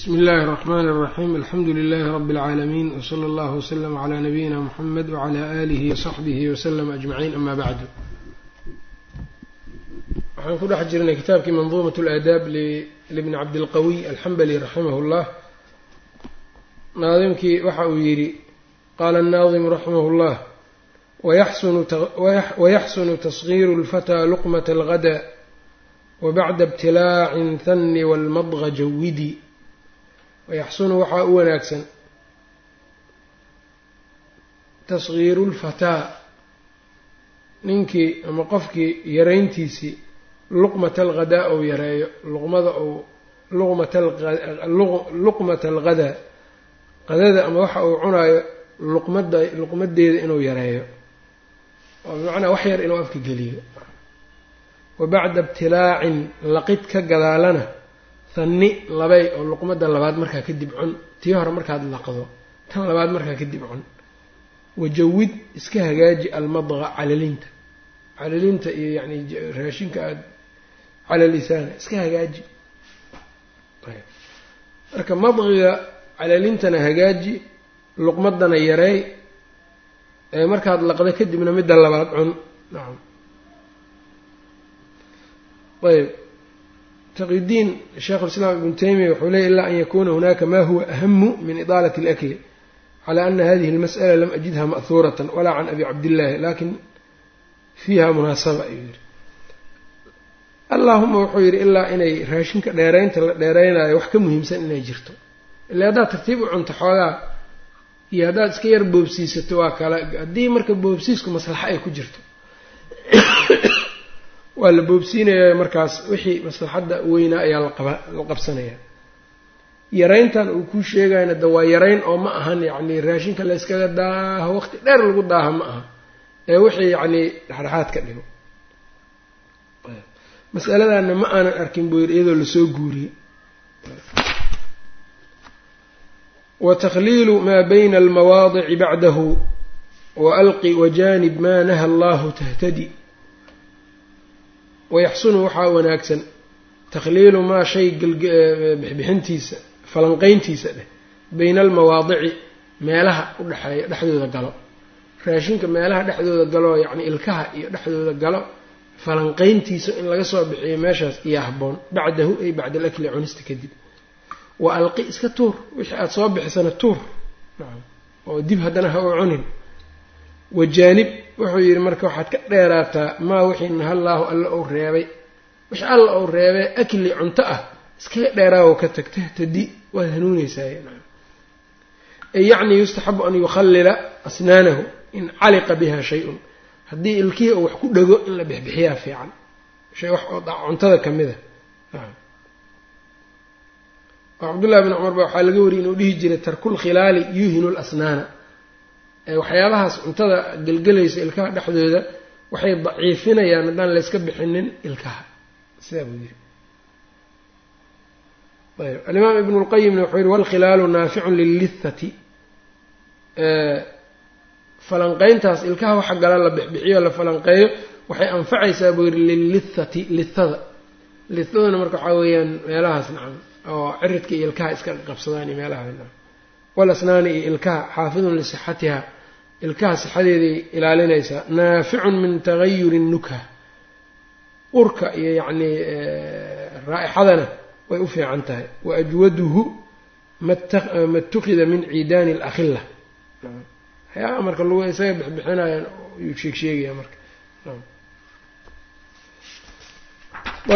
bsmi اllahi الرحmn الرaxيm alxamdu لlh rb العaalamiin wslى اllah وslm عlى nabiyina mxamed wعlى آlih وصaxbih وslm أجmaعin ama bعd waxaan ku dhex jirnay kitaabkii mandumaة اlaadaab libni cabdilqawiy alxambali raximah اllah naadimkii waxa uu yidhi qala الnaadimu raximah اllah wayaxsunu taصغiru اlfatىa luqmaة اlغada wbacda ibtilaacin hanni wاlmadغa jawidi wayaxsunu waxaa u wanaagsan tasgiiru lfataa ninkii ama qofkii yarayntiisii luqmata alghadaa ou yareeyo luqmada ou luqmata alghadaa qadada ama waxa uu cunaayo luqmada luqmadeeda inuu yareeyo oo bimacnaa wax yar inuu afka geliyo wa bacda ibtilaacin laqid ka gadaalana hanni labay oo luqmada labaad markaa kadib cun. Tii hore markaad laqdo tan labaad markaa kadib cun. Wajawid iska hagaaji almadqa calalinta calalinta iyo yani raashinka aada calalisaana iska hagaaji. Marka madqiga calalintana hagaaji luqmadana yareey ee markaad laqdo kadibna midda labaad cun. Nacam ayb taqyudiin sheikhu lislaam ibnu taymiya wuxuu leeyay ilaa an yakuna hunaaka ma huwa ahamu min idaalati alakli cala ana hadihi almas'ala lam ajidha ma'huuratan walaa can abi cabdillahi laakiin fiiha munaasaba ayuu yihi allaahuma wuxuu yidhi ilaa inay raashinka dheeraynta la dheeraynayo wax ka muhiimsan inay jirto. Ila haddaad tartiib u cunto xoogaa iyo haddaad iska yar boobsiisato waa kale haddii marka boobsiisku maslaxa ay ku jirto waa la boobsiinaya markaas wixii maslaxadda weynaa ayaa laqaba la qabsanaya yarayntan uu kuu sheegayna de waa yarayn oo ma ahan yacni raashinka la yskaga daaho waqti dheer lagu daaha ma aha ee wixii yacni dhexdhexaad ka dhigo. Masaladana ma aanan arkin buu yidhi iyadoo la soo guuriyey. Wa takhliilu maa bayna almawaadici bacdahu wa alqi wajanib maa naha allahu tahtadi wayaxsunu waxaa wanaagsan takhliilu maa shay bixbixintiisa falanqayntiisa dheh bayna almawaadici meelaha u dhexeeya dhexdooda galo raashinka meelaha dhexdooda galo yacni ilkaha iyo dhexdooda galo falanqayntiisa in laga soo bixiyo meeshaas iyo habboon bacdahu ay bacda alakli cunista kadib wa alqi iska tuur wixii aada soo bixisana tuur oo dib haddana ha u cunin wajaanib wuxuu yidhi marka waxaad ka dheeraataa maa wixii nahallaahu alla ou reebay. Wixii alla ou reebay akli cunto ah iskaga dheeraawo ka tag tahtadi waad hanuunaysaa ay yacni yustaxabu an yukhallila asnaanahu in caliqa biha shay-un. Haddii ilkihii oo wax ku dhego in la bixbixiyaa fiican. Wax oo cuntada ka mid a oo cabdullahi bin cumar ba waxaa laga wariyay inuu dhihi jiray tarkul khilaali yuhinu lasnaana waxyaabahaas cuntada gelgelaysa ilkaha dhexdooda waxay daciifinayaan haddaan layska bixinin ilkaha. Sidaa buu yiri alimaam ibnu lqayimna wuxuu yihi walkhilaalu naaficun lillithati. Falanqeyntaas ilkaha waxa gala la bixbixiyo la falanqeeyo waxay anfacaysaa buu yihi lillithati lithada. Lithaduna marka waxaa weeyaan meelahaas nacam oo ciridka iyo ilkaha iska qabsadaan iyo meelaha walasnaani iyo ilkaha xaafidun lisixatiha. Ilkaha sixadeeday ilaalinaysaa naaficun min tagayuri nukha. Urka iyo yacnii raa-ixadana way u fiican tahay. Wa ajwaduhu ma tukida min ciidaani alakhilla. Waxyaabaha marka lagu isaga bixbixinayaan yuu sheeg sheegaya marka.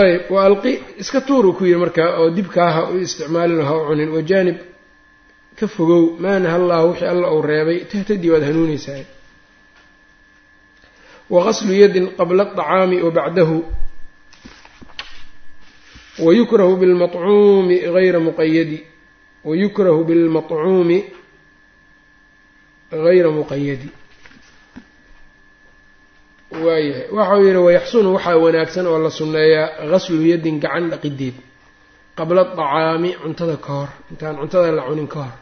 Ayb wa alqi iska tuuru ku yiri marka oo dibkaa ha u isticmaalin ha u cunin. Wajaanib ka fogow maa naha allahu wixii alla uu reebay tahtadii waad hanuunaysaa waqaslu yadin qabla aطacaami wa bacdahu wayukrahu bilmacuumi hayra muqayadi wayukrahu bilmaطcuumi hayra muqayadi waayahay waxau yihi wayaxsunu waxaa wanaagsan oo la sunneeyaa gaslu yadin gacan dhaqideed qabla aطacaami cuntada ka hor intaan cuntada la cunin ka hor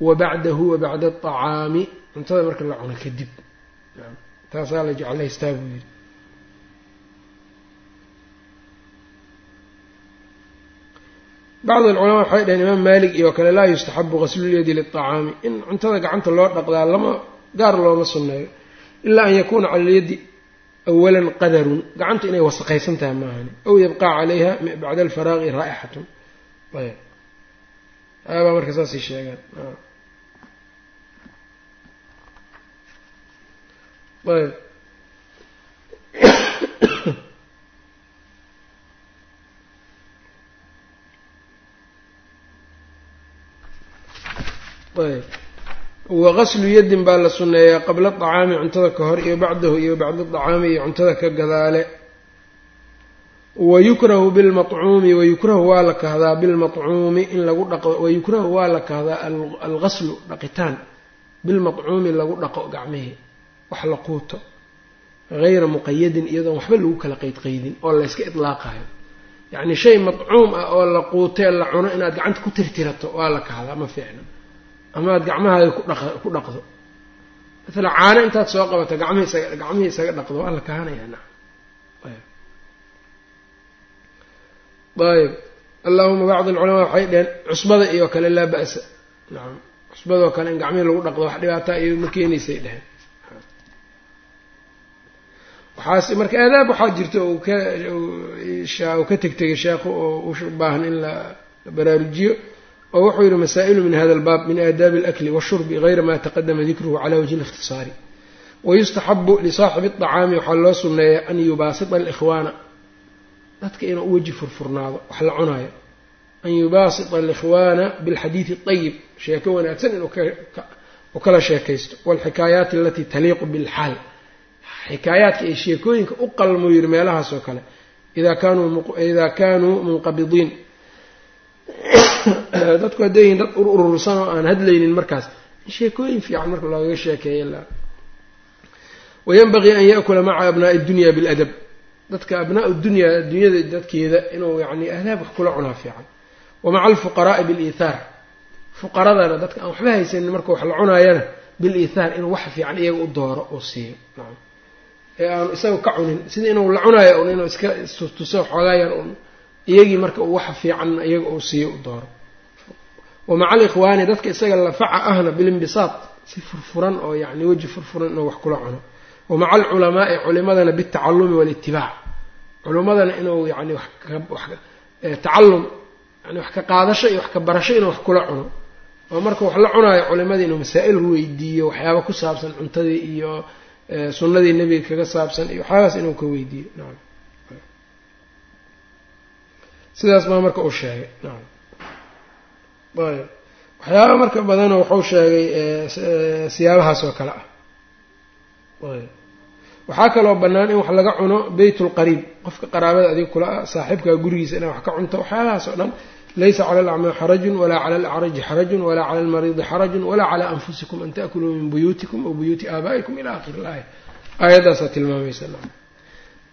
wabacdahu wabacda aطacaami cuntada marka la cuno kadib. Taasaa la jeclaystaa buu yidhi. Bacd alculamaa waxay dhaheen imaam maalik iyo kale laa yustaxabu gaslu qaslulyadi liacaami in cuntada gacanta loo dhaqdaa lama gaar looma sunneeyo ilaa an yakuuna cala lyadi awalan qadarun. Gacanta inay wasaqaysan tahay maahani aw yabqaa calayha bacda alfaraaqi raa'ixatun ayb. Aabaa marka saasay sheegaan. Ayb ayb waqaslu yadin baa la sunneeyaa qabla acaami cuntada ka hor iyo bacdahu iyo bacda acaami iyo cuntada ka gadaale. Wayukrahu bilmacuumi wayukrahu waa la kahdaa bilmacuumi in lagu dhaqo wayukrahu waa la kahdaa algaslu dhaqitaan. Bilmacuumi lagu dhaqo gacmihii wax la quuto hayra muqayadin iyadoon waxba lagu kala qeydqeydin oo layska idlaaqayo. Yacni shay madcuum ah oo la quutee la cuno inaad gacanta ku tirtirato waa la kahdaa ma fiicna. Ama aad gacmahaaga ku dhaqdo maala caano intaad soo qabato gacmihii isaga dhaqdo waa la kahanayaa nacam ayb allahuma bacd alculamaa waxay dheheen cusbada iyo kale laa ba'sa. Nacam cusbadoo kale in gacmihii lagu dhaqdo wax dhibaataa iyo ma keenaysay dheheen waxaas marka aadaab waxaa jirta uu ka uu ka tegtegay sheekhu oo u baahan in la baraarujiyo oo wuxuu yihi masaa'ilu min hada albaab min aadaabi alakli washurbi gayra ma taqadama dikruhu cala wajhi اlikhtisaari wayustaxabu lisaaxibi اطacaami waxaa loo sunneeya an yubaasita alikhwaana dadka inuu weji furfurnaado wax la cunaayo an yubaasita alikhwaana bilxadiidi اطayib sheeko wanaagsan inuu kala sheekaysto walxikaayaati alatii taliiqu bilxaal xikaayaadka iyo sheekooyinka u qalmuu yihi meelahaas oo kale ida kaanuu munqabidiin. Dadku hadday yihiin dad urursan oo aan hadlaynin markaas sheekooyin fiican marka loogaga sheekeeya wayanbagii an yaakula maca abnaa'i dunya biladab dadka abnaa dunya dunyada dadkeeda inuu yani aadaab wax kula cunaa fiican. Wa maca alfuqaraai biliithaar fuqaradana dadka aan waxba haysanin marka wax la cunaayana biliithaar inuu wax fiican iyaga u dooro oo siiyo ee aanu isaga ka cunin. Sida inuu la cunaayo un inuu iska istuso xoogaayar un iyagii marka uu wax fiican iyaga uu siiyo u dooro. Wa maca alikhwaani dadka isaga lafaca ahna bilimbisaad si furfuran oo yani weji furfuran inuu wax kula cuno. Wa maca alculamaai culimadana bitacalumi walitibaac. Culimadana inuu yani tacallum yani wax ka qaadasho iyo wax ka barasho inuu wax kula cuno. Oo marka wax la cunaayo culimadii inuu masaa-il weydiiyo waxyaaba ku saabsan cuntadii iyo sunnadii nebiga kaga saabsan iyo waxyaabaas inuu ka weydiiyo. Nacam sidaas baa marka uu sheegay. Nacam ayb. Waxyaaba marka badanoo wuxuu sheegay siyaabahaas oo kale ah. Ayb. Waxaa kaloo bannaan in wax laga cuno beyt lqariib qofka qaraabada adiga kula ah saaxiibkaa gurigiisa inaa wax ka cunto waxyaabahaas oo dhan laysa cala alacmaa xarajun walaa cala alacraji xarajun walaa cala almariidi xarajun walaa calaa anfusikum an ta'kuluu min buyuutikum aw buyuuti aabaa'ikum ila akhiri ilaaya aayaddaasaa tilmaamaysa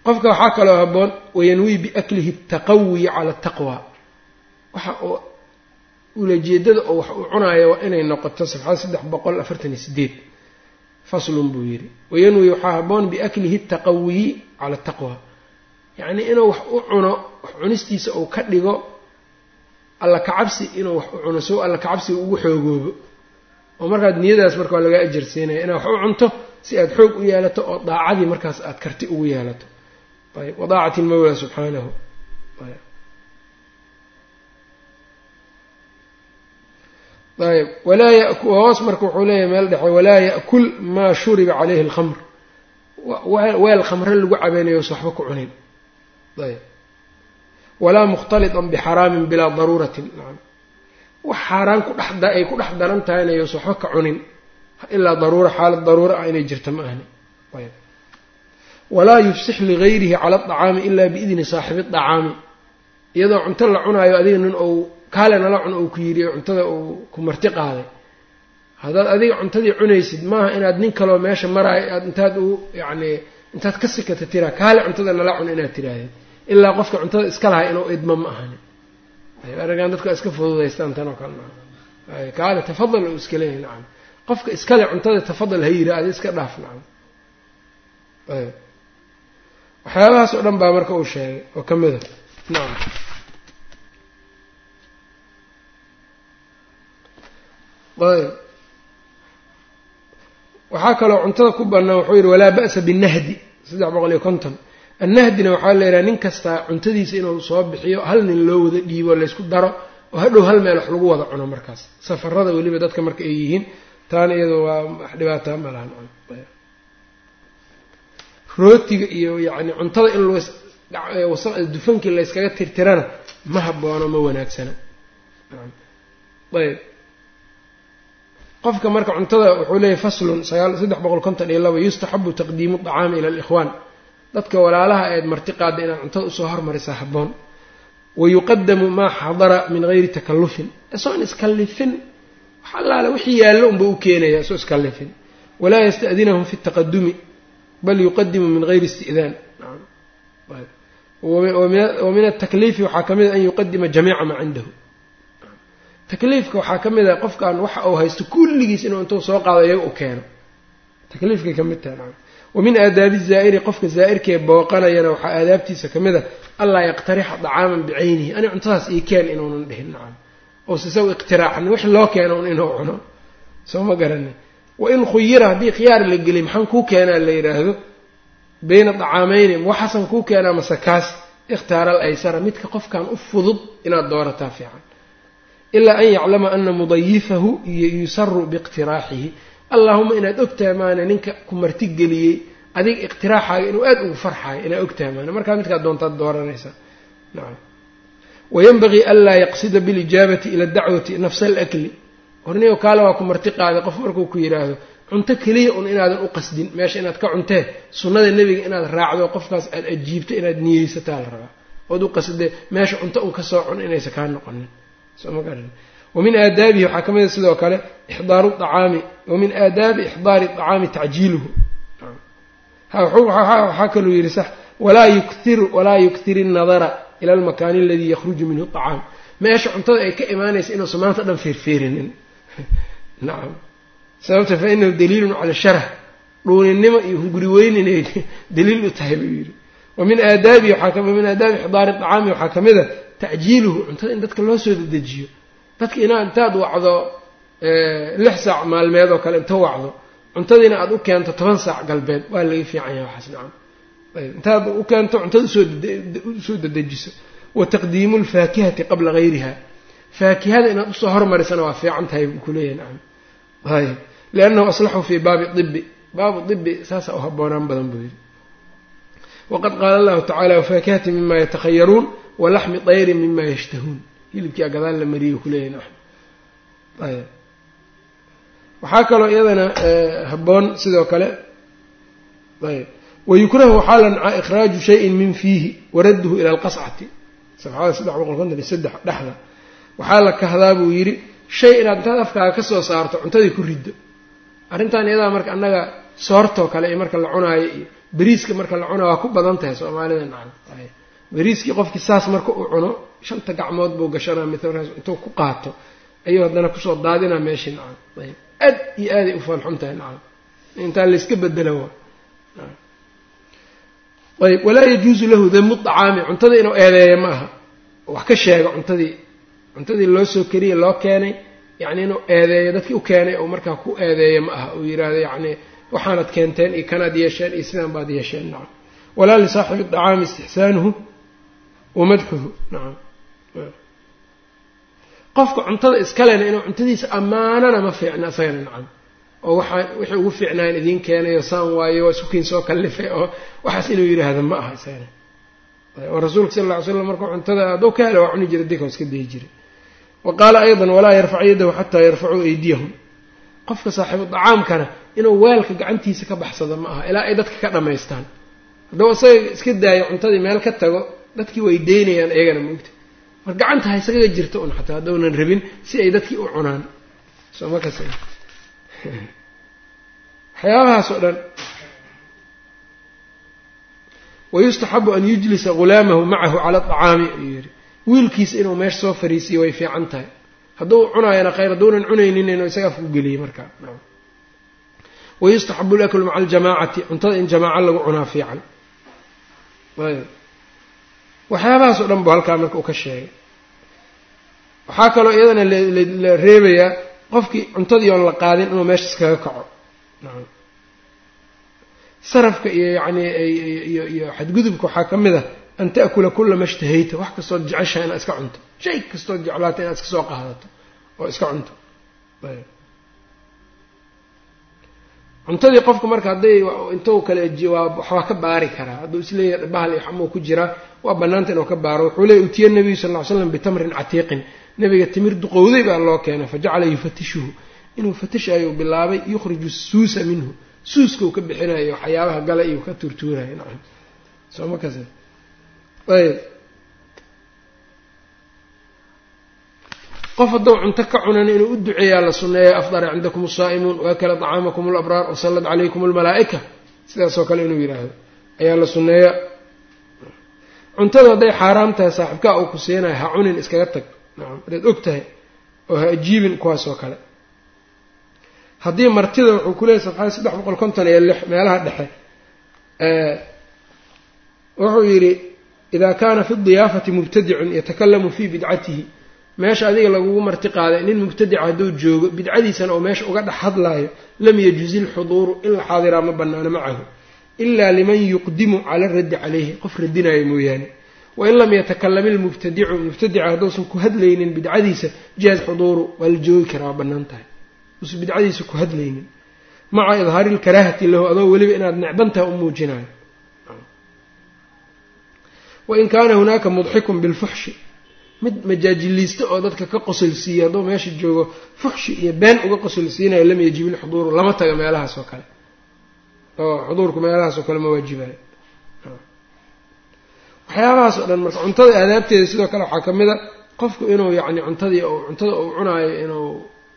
qofka waxaa kaloo haboon wayanwii biaklihi ataqawi cala ataqwa waxa uu ulajeedada oo wax uu cunaayo waa inay noqoto safxada saddex boqol afartan iyo sideed faslun buu yidhi wayanwii waxaa haboon biaklihi ataqawiyi cala ataqwa yacnii inuu wax u cuno wax cunistiisa uu ka dhigo alla kacabsi inuu wax u cuno sow alla kacabsiga ugu xoogoobo. Oo markaad niyadaas marka waa lagaa ajarsiinaya inaad wax u cunto si aad xoog u yeelato oo daacadii markaas aad karti ugu yeelato. Ayb wadaacati lmawla subxaanahu ayb walaa yhoos marka wuxuu leeyahay meel dhexe walaa ya'kul maa shuriba caleyhi alkhamr. Weel khamre lagu cabeynayoos waxba ku cunin. Ayb walaa mukhtalitan bixaraamin bilaa daruuratin wax xaaraan kudhex ay ku dhex daran tahayna yoos waxba ka cunin. ilaa daruura xaalad daruura ah inay jirta ma ahni. walaa yufsix ligayrihi cala aطacaami ila biidni saaxibi aطacaami iyadoo cunto la cunaayo adiga nin ou kaale nala cun ou ku yidhi cuntada uu ku marti qaaday. Haddaad adiga cuntadii cunaysid maaha inaad nin kaloo meesha maraayo aad intaad u yacni intaad ka sikata tiraa kaale cuntada nala cun inaad tiraahdeed ilaa qofka cuntada iska lahay inuu idmo ma ahani. Arrinkan dadku iska fududaystaan tan oo kale maa kaale tafadal uu iska leeyahay nacam. Qofka iskale cuntada tafadal ha adi iska dhaaf nacam. Ayb. Waxyaabahaas oo dhan baa marka uu sheegay oo ka mid a. Nacam. Ayb. Waxaa kaloo cuntada ku bannaan wuxuu yidhi walaa ba'sa binahdi saddex boqol iyo konton annahdina waxaa la yidhaha nin kastaa cuntadiisa inuu soo bixiyo hal nin loo wada dhiibo laysku daro oo hadhow hal meel wax lagu wada cuno markaas. Safarada weliba dadka marka ay yihiin taana iyado waa wax dhibaataa ma lahan. Rootiga iyo yacni cuntada in dufankii layskaga tirtirana ma haboono ma wanaagsana. Ayb. Qofka marka cuntada wuxuu leeyahy faslun saddex boqol konton iyo laba yustaxabu taqdiimu dacaami ila alikhwaan dadka walaalaha eed marti qaada inaad cuntada u soo hormarisaa habboon wayuqadamu maa xadara min gayri takallufin. Isagoon iskallifin wax allaale wixii yaallo unba u keenaya isoo iskallifin. Walaa yasta'dinahum fi taqadumi bal yuqadimu min gayri isti'daan. Wa min atakliifi waxaa ka mid a an yuqadima jamiica maa cindahu. Takliifka waxaa ka mid a qofkan waxa uu haysto kulligiis inuu intuu soo qaado iyaga u keeno. Takliifkay ka mid tahay nacam wa min aadaabi zaa'iri qofka zaa'irkee booqanayana waxaa aadaabtiisa ka mid a allaa yaqtarixa dacaaman bicaynihi. Ani cuntadaas ii keen inuunan dhihin nacam. Ous isagu iqtiraaxan wix loo keeno un inuu cuno. Soo ma garani. Wa in khuyira haddii khiyaar la geliy maxaan kuu keenaa la yidhaahdo bayna dacaameyni waxasan kuu keenaa mase kaas? Ikhtaara al aysara midka qofkan u fudud inaad doorataa fiican. Ilaa an yaclama ana mudayifahu yusaru biiqtiraaxihi allaahuma inaad ogtahay maana ninka ku martigeliyey adiga iqtiraaxaaga inuu aada ugu farxayo inaad ogtahay maana. Markaa midkaad doontaad dooranaysaa nacam wayanbagii anlaa yaqsida bilijaabati ila dacwati nafsa alakli horniyo kaale waa ku marti qaaday qof markuu ku yidhaahdo cunto keliya un inaadan u qasdin. Meesha inaad ka cuntee sunnada nebiga inaad raacdo qofkaas aada ajiibto inaad niyeysataa la rabaa. Ood u qasdee meesha cunto un ka soo cun inaysa kaa noqonin wamin aadaabihi waxaa ka mid a sidoo kale ixdaaru acaami wamin aadaabi ixdaari acaami tacjiiluhu. Waxaa kaluu yidhi sax walaa yuktiru walaa yuktir innadara ila almakaani aladii yakhruju minhu acaam meesha cuntada ay ka imaanaysa inuusan maanta dhan feerfeerinin nacam sababta fa inahu daliilun cala sharh dhuuninimo iyo hunguri inay daliil u tahay buu yidhi. Wamin aadaabihi min aadaabi ixdaari acaami waxaa ka mid a tacjiiluhu cuntada in dadka loo soo dedejiyo dadka inaad intaad wacdo lix saac maalmeed oo kale inta wacdo cuntadiina aada u keento toban saac galbeed waa laga fiican yahay waxaas nacam. Ayb intaad u keento cuntada u soo dedejiso. Wa taqdiimu lfaakihati qabla gayriha. Faakihada inaad u soo hormarisana waa fiican tahay buu kuleeyahay nacam. Ayb liannahu aslaxu fii baabi ibi baabu ibi saasaa u haboonaan badan buu yidhi. Waqad qaala allahu tacala wafaakihati mima yatakhayaruun walaxmi dayrin mima yashtahuun hilibkia gadaal la naxm ayb. Waxaa kaloo iyadana habboon sidoo kale. Ayb. Wayukrahu waxaa la nacaa ikhraaju shayin min fiihi waradduhu ila alqascati safxada saddex boqol konton iyo saddex dhexda. Waxaa la kahdaa buu yidhi shay inaad intaad afkaaga ka soo saarto cuntadii ku riddo. Arrintan iyadaa marka annaga soortoo kale iyo marka la cunaayo iyo beriiska marka la cunaayo waa ku badan tahay soomaalida nacam beriiskii qofkii saas marka uu cuno shanta gacmood buu gashanaa mithls intuu ku qaato ayuu haddana ku soo daadinaa meeshii nacam. Ayb aad iyo aaday u foolxun tahay nacam. Intaa layska bedela wa ayb walaa yajuusu lahu damu dacaami cuntada inuu eedeeyo ma aha. Wax ka sheego cuntadii cuntadii loo soo keliya loo keenay yacni inuu eedeeyo dadkii u keenay oo markaa ku eedeeyo ma aha. Uu yidhaahdo yacni waxaanad keenteen iyo kanaad yeesheen iyo sidaan baad yeesheen nacam. Walaa lisaaxibi dacaami istixsaanuhu wamadxuhu nacam qofka cuntada iskalena inuu cuntadiisa ammaanana ma fiicna isagana nacam oo waxaa wixii ugu fiicnaayan idiin keenayo saan waayo waa isukiin soo kallifay oo waxaas inuu yidhaahdo ma aha isagana. Oo rasuulka sal alla ly slam markuu cuntada hadduu ka hela waa cuni jiray dika iska dayi jiray. Wa qaala aydan walaa yarfac yadahu xataa yarfacuu aydiyahum. Qofka saaxiibu dacaamkana inuu weelka gacantiisa ka baxsado ma aha ilaa ay dadka ka dhammaystaan hadduu isaga iska daayo cuntadii meel ka tago dadkii way deynayaan iyagana maogta mar gacanta ha jirta un xataa haddounan rabin si ay dadkii u cunaan. Soo ma kas oo dhan. Wayustaxabu an yujlisa ghulaamahu macahu cala acaami ayuu yihi wiilkiisa inuu meesha soo fariisiyo way fiican tahay. Hadduu cunaayana khayr hadduunan cunaynin inuu isaga afku geliyo markaa. Wayustaxabu laklu maca aljamaacati cuntada in jamaaco lagu cunaa fiican waxyaabahaas oo dhan buu halkaa marka uu ka sheegay. Waxaa kaloo iyadana la reebayaa qofkii cuntadii oon la qaadin inuu meesha iskaga kaco. Sarafka iyo yacni iyo iyo xadgudubka waxaa ka mid ah an ta'kula kula ma shtahayta wax kastood jeceshaha inaad iska cunto. Shay kastood jeclaata inaad iska soo qaadato oo iska cunto cuntadii qofka marka hadday intuu kale waxbaa ka baari karaa. Hadduu is leeyahay bahal xamuu ku jiraa waa bannaanta inuu ka baaro. Wuxuu leeyay utiya nabiyu sal ly slam bitamrin catiiqin. Nabiga timir duqowday baa loo keenay fajacala yufatishuhu. Inuu fatishayo bilaabay yukhriju suusa minhu. Suuska uu ka bixinayo waxyaabaha gala iyo ka tuurtuurayo nacam soo ma kas ayb qof hadduu cunto ka cunan inuu u duceeyaa la sunneeya afdara cindakum asaa'imuun waakala طacaamakum alabraar wasallad calaykum almalaa'ika. Sidaasoo kale inuu yidhaahdo. Ayaa la sunneeyaa. Cuntada hadday xaaraam tahay saaxiibkaa uu ku siinayo ha cunin iskaga tag. Nacam hadaad og tahay oo ha ajiibin kuwaas oo kale. Haddii martida wuxuu ku leeyay safxada saddex boqol konton iyo lix meelaha dhexe wuxuu yidhi idaa kaana fi diyaafati mubtadicun yatakalamu fii bidcatihi meesha adiga lagugu marti qaaday nin mubtadica hadduu joogo bidcadiisana oo meesha uga dhex hadlaayo lam yajuzi lxuduuru in la xaadiraa ma banaano macahu ilaa liman yuqdimu cala raddi calayhi qof radinayo mooyaane. Wain lam yatakalam ilmubtadicu mubtadica hadduusan ku hadlaynin bidcadiisa jaaz xuduuru waa la joogi karaa waa bannaan tahay. Usan bidcadiisa ku hadlaynin. Maca idhaari lkaraahati lahu adoo weliba inaad necbantaha u muujinayo wain kaana hunaaka mudxikun bilfuxshi mid majaajiliista oo dadka ka qosolsiiya hadduu meesha joogo fuxshi iyo been uga qosolsiinayo lam yajib ilxuduuru lama taga meelahaas oo kale. Oo xuduurku meelahaas oo kale ma waajibayo waxyaabahaas oo dhan marka cuntada aadaabteeda sidoo kale waxaa ka mid a qofku inuu yacni cuntadii cuntada uu cunaayo inuu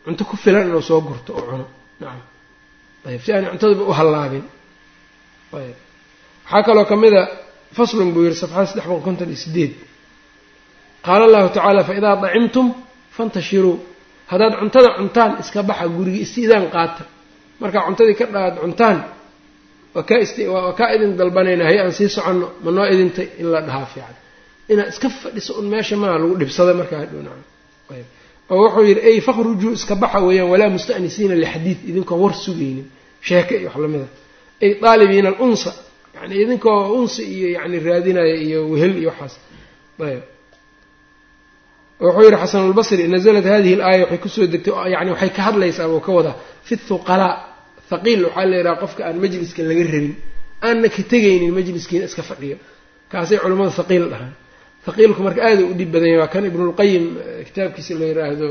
cunto ku filan inuu soo gurto oo cuno. Nacam ayb si aanay cuntadaba u hallaabin. Ayb waxaa kaloo ka mid a faslun buu yihi safxada saddex boqol konton iyo sideed qaala allahu tacaala faidaa dacimtum fantashiruu haddaad cuntada cuntaan iska baxa gurigi istiidaan qaata markaa cuntadii ka dhaad cuntaan waa kaa idin dalbanayna hay aan sii soconno ma noo idintay in la dhahaa fiican inaad iska fadhiso un meesha maa lagu dhibsada markaa hadhownacam oo wuxuu yidhi ey fakhrujuu iska baxa weeyaan walaa musta'nisiina lixadiid idinkoon war sugaynin sheeke iyo wax lamida ay daalibiina alunsa yani idinkoo unsi iyo yani raadinaya iyo wehel iyo waxaas ayb wuxuu yihi xasanulbasri naزlat hadihi اlaaya waxay ku soo degtay yani waxay ka hadlaysaa buu ka wadaa fi thuqalaa thaqiil waxaa la yidhaha qofka aan majliska laga rabin aanna ka tegaynin majliskiina iska fadhiyo. Kaasay culimmada thaqiil dhahaan. Thaqiilku marka aada u dhib badanya waa kan ibnulqayim kitaabkiisa la yidhaahdo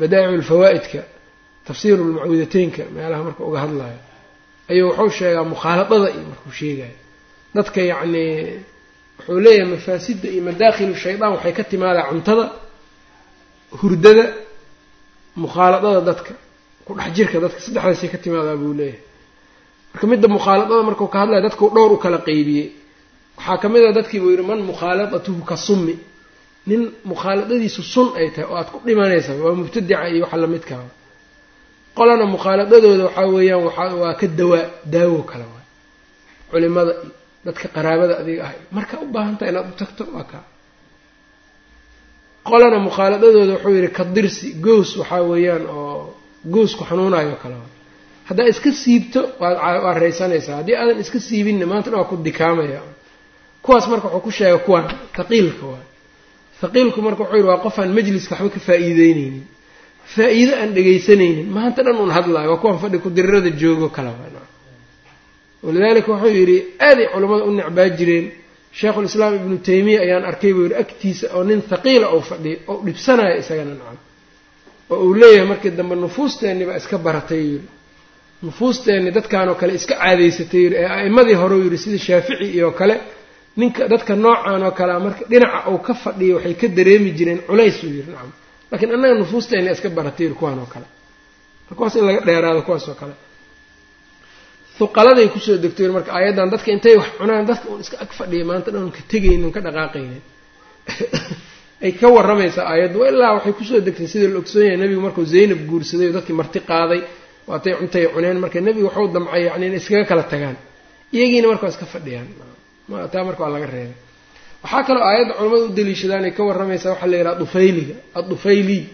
badaa'icu lfawaa'idka tafsiiru lmucawudateynka meelaha marka uga hadlayo ayuu wuxuu sheegaa mukhaaladada iyo markuu sheegayo dadka yacni wuxuu leeyahay mafaasidda iyo madaakilu shaydaan waxay ka timaadaa cuntada hurdada mukhaaladada dadka ku dhex jirka dadka saddexdaasay ka timaadaa buu leeyahay. Marka midda mukhaaladada markuu ka hadlaya dadkuu dhowr u kala qeybiyey waxaa ka mid a dadkii buu yidhi man mukhaaladatuhu ka summi. Nin mukhaaladadiisu sun ay tahay oo aad ku dhimanaysa waa mubtadica iyo waxa lamidkaa qolana mukhaaladadooda waxaa weeyaan waa ka dawaa daawo kale waay. Culimada dadka qaraabada adiga ahay marka u baahantaha inaad u tagto waa kaa qolana mukhaaladadooda wuxuu yidhi ka dirsi goos waxaa weeyaan oo goosku xanuunayo kale. Haddaad iska siibto waad raysanaysaa. Haddii aadan iska siibinna maanta dhan waa ku dikaamaya. Kuwaas marka wuxuu ku sheegay kuwan thaqiilka waay thaqiilku marka wuxuu yidhi waa qofaan majliska waxba ka faa'iideyneynin faa-iido aan dhegaysanaynin maanta dhan un hadlaayo waa kuwan fadhi ku-dirirada joogo kale waa walidaalika wuxuu yidhi aaday culammada u necbaa jireen. Sheikhulislaam ibnu taymiya ayaan arkay buu yidhi agtiisa oo nin thaqiila ou fadhiyo oo dhibsanayo isagana nacam. Oo uu leeyahay markii dambe nufuusteenni baa iska baratay yidhi. Nufuusteenni dadkanoo kale iska caadaysatay yidhi. Ee a'immadii horeu yidhi sida shaafici iyo kale ninka dadka noocan oo kalea marka dhinaca uu ka fadhiyo waxay ka dareemi jireen culays uu yidhi nacam. Laakiin annaga nufuusteenni iska baratay yidhi kuwaan oo kale kuwaas in laga dheeraado kuwaas oo kale huqaladay ku soo degtoy marka aayaddan dadka intay wax cunaan dadka uun iska ag fadhiya maanta dhan ka tegaynin ka dhaqaaqaynin. Ay ka warramaysaa aayaddu ilaa waxay ku soo degtay sida la ogsoon yahay nebigu markuu zaynab guursaday oo dadkii marti qaaday waatay cuntay cuneen marka nebigu waxuu damcay yacni inay iskaga kala tagaan. Iyagiina marka waa iska fadhiyaan. Taa marka waa laga reebay. Waxaa kaloo aayadda culamada u daliishadaan ay ka warramaysaa waxaa la yidhaha dufayliga addufayliy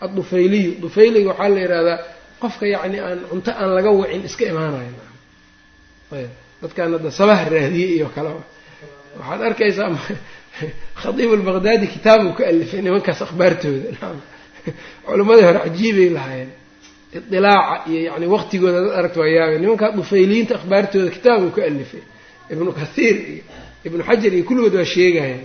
addufayliyu. Dufayliga waxaa la yidhahdaa qofka yacni aan cunto aan laga wicin iska imaanayo ayb. Dadkaan hadda sabaha raadiyey iyo kale. Waxaad arkaysaa khadiib albaqdaadi kitaabuu ka alifay nimankaas akhbaartooda. Naam. Hore cajiibay lahaayeen. Idilaaca iyo yani waqtigooda dad aragta waa yaabay nimankaa dufayliyiinta akhbaartooda kitaabuu ka alifay. Ibnu kathiir iyo ibnu xajar iyo kulligood waa sheegayaan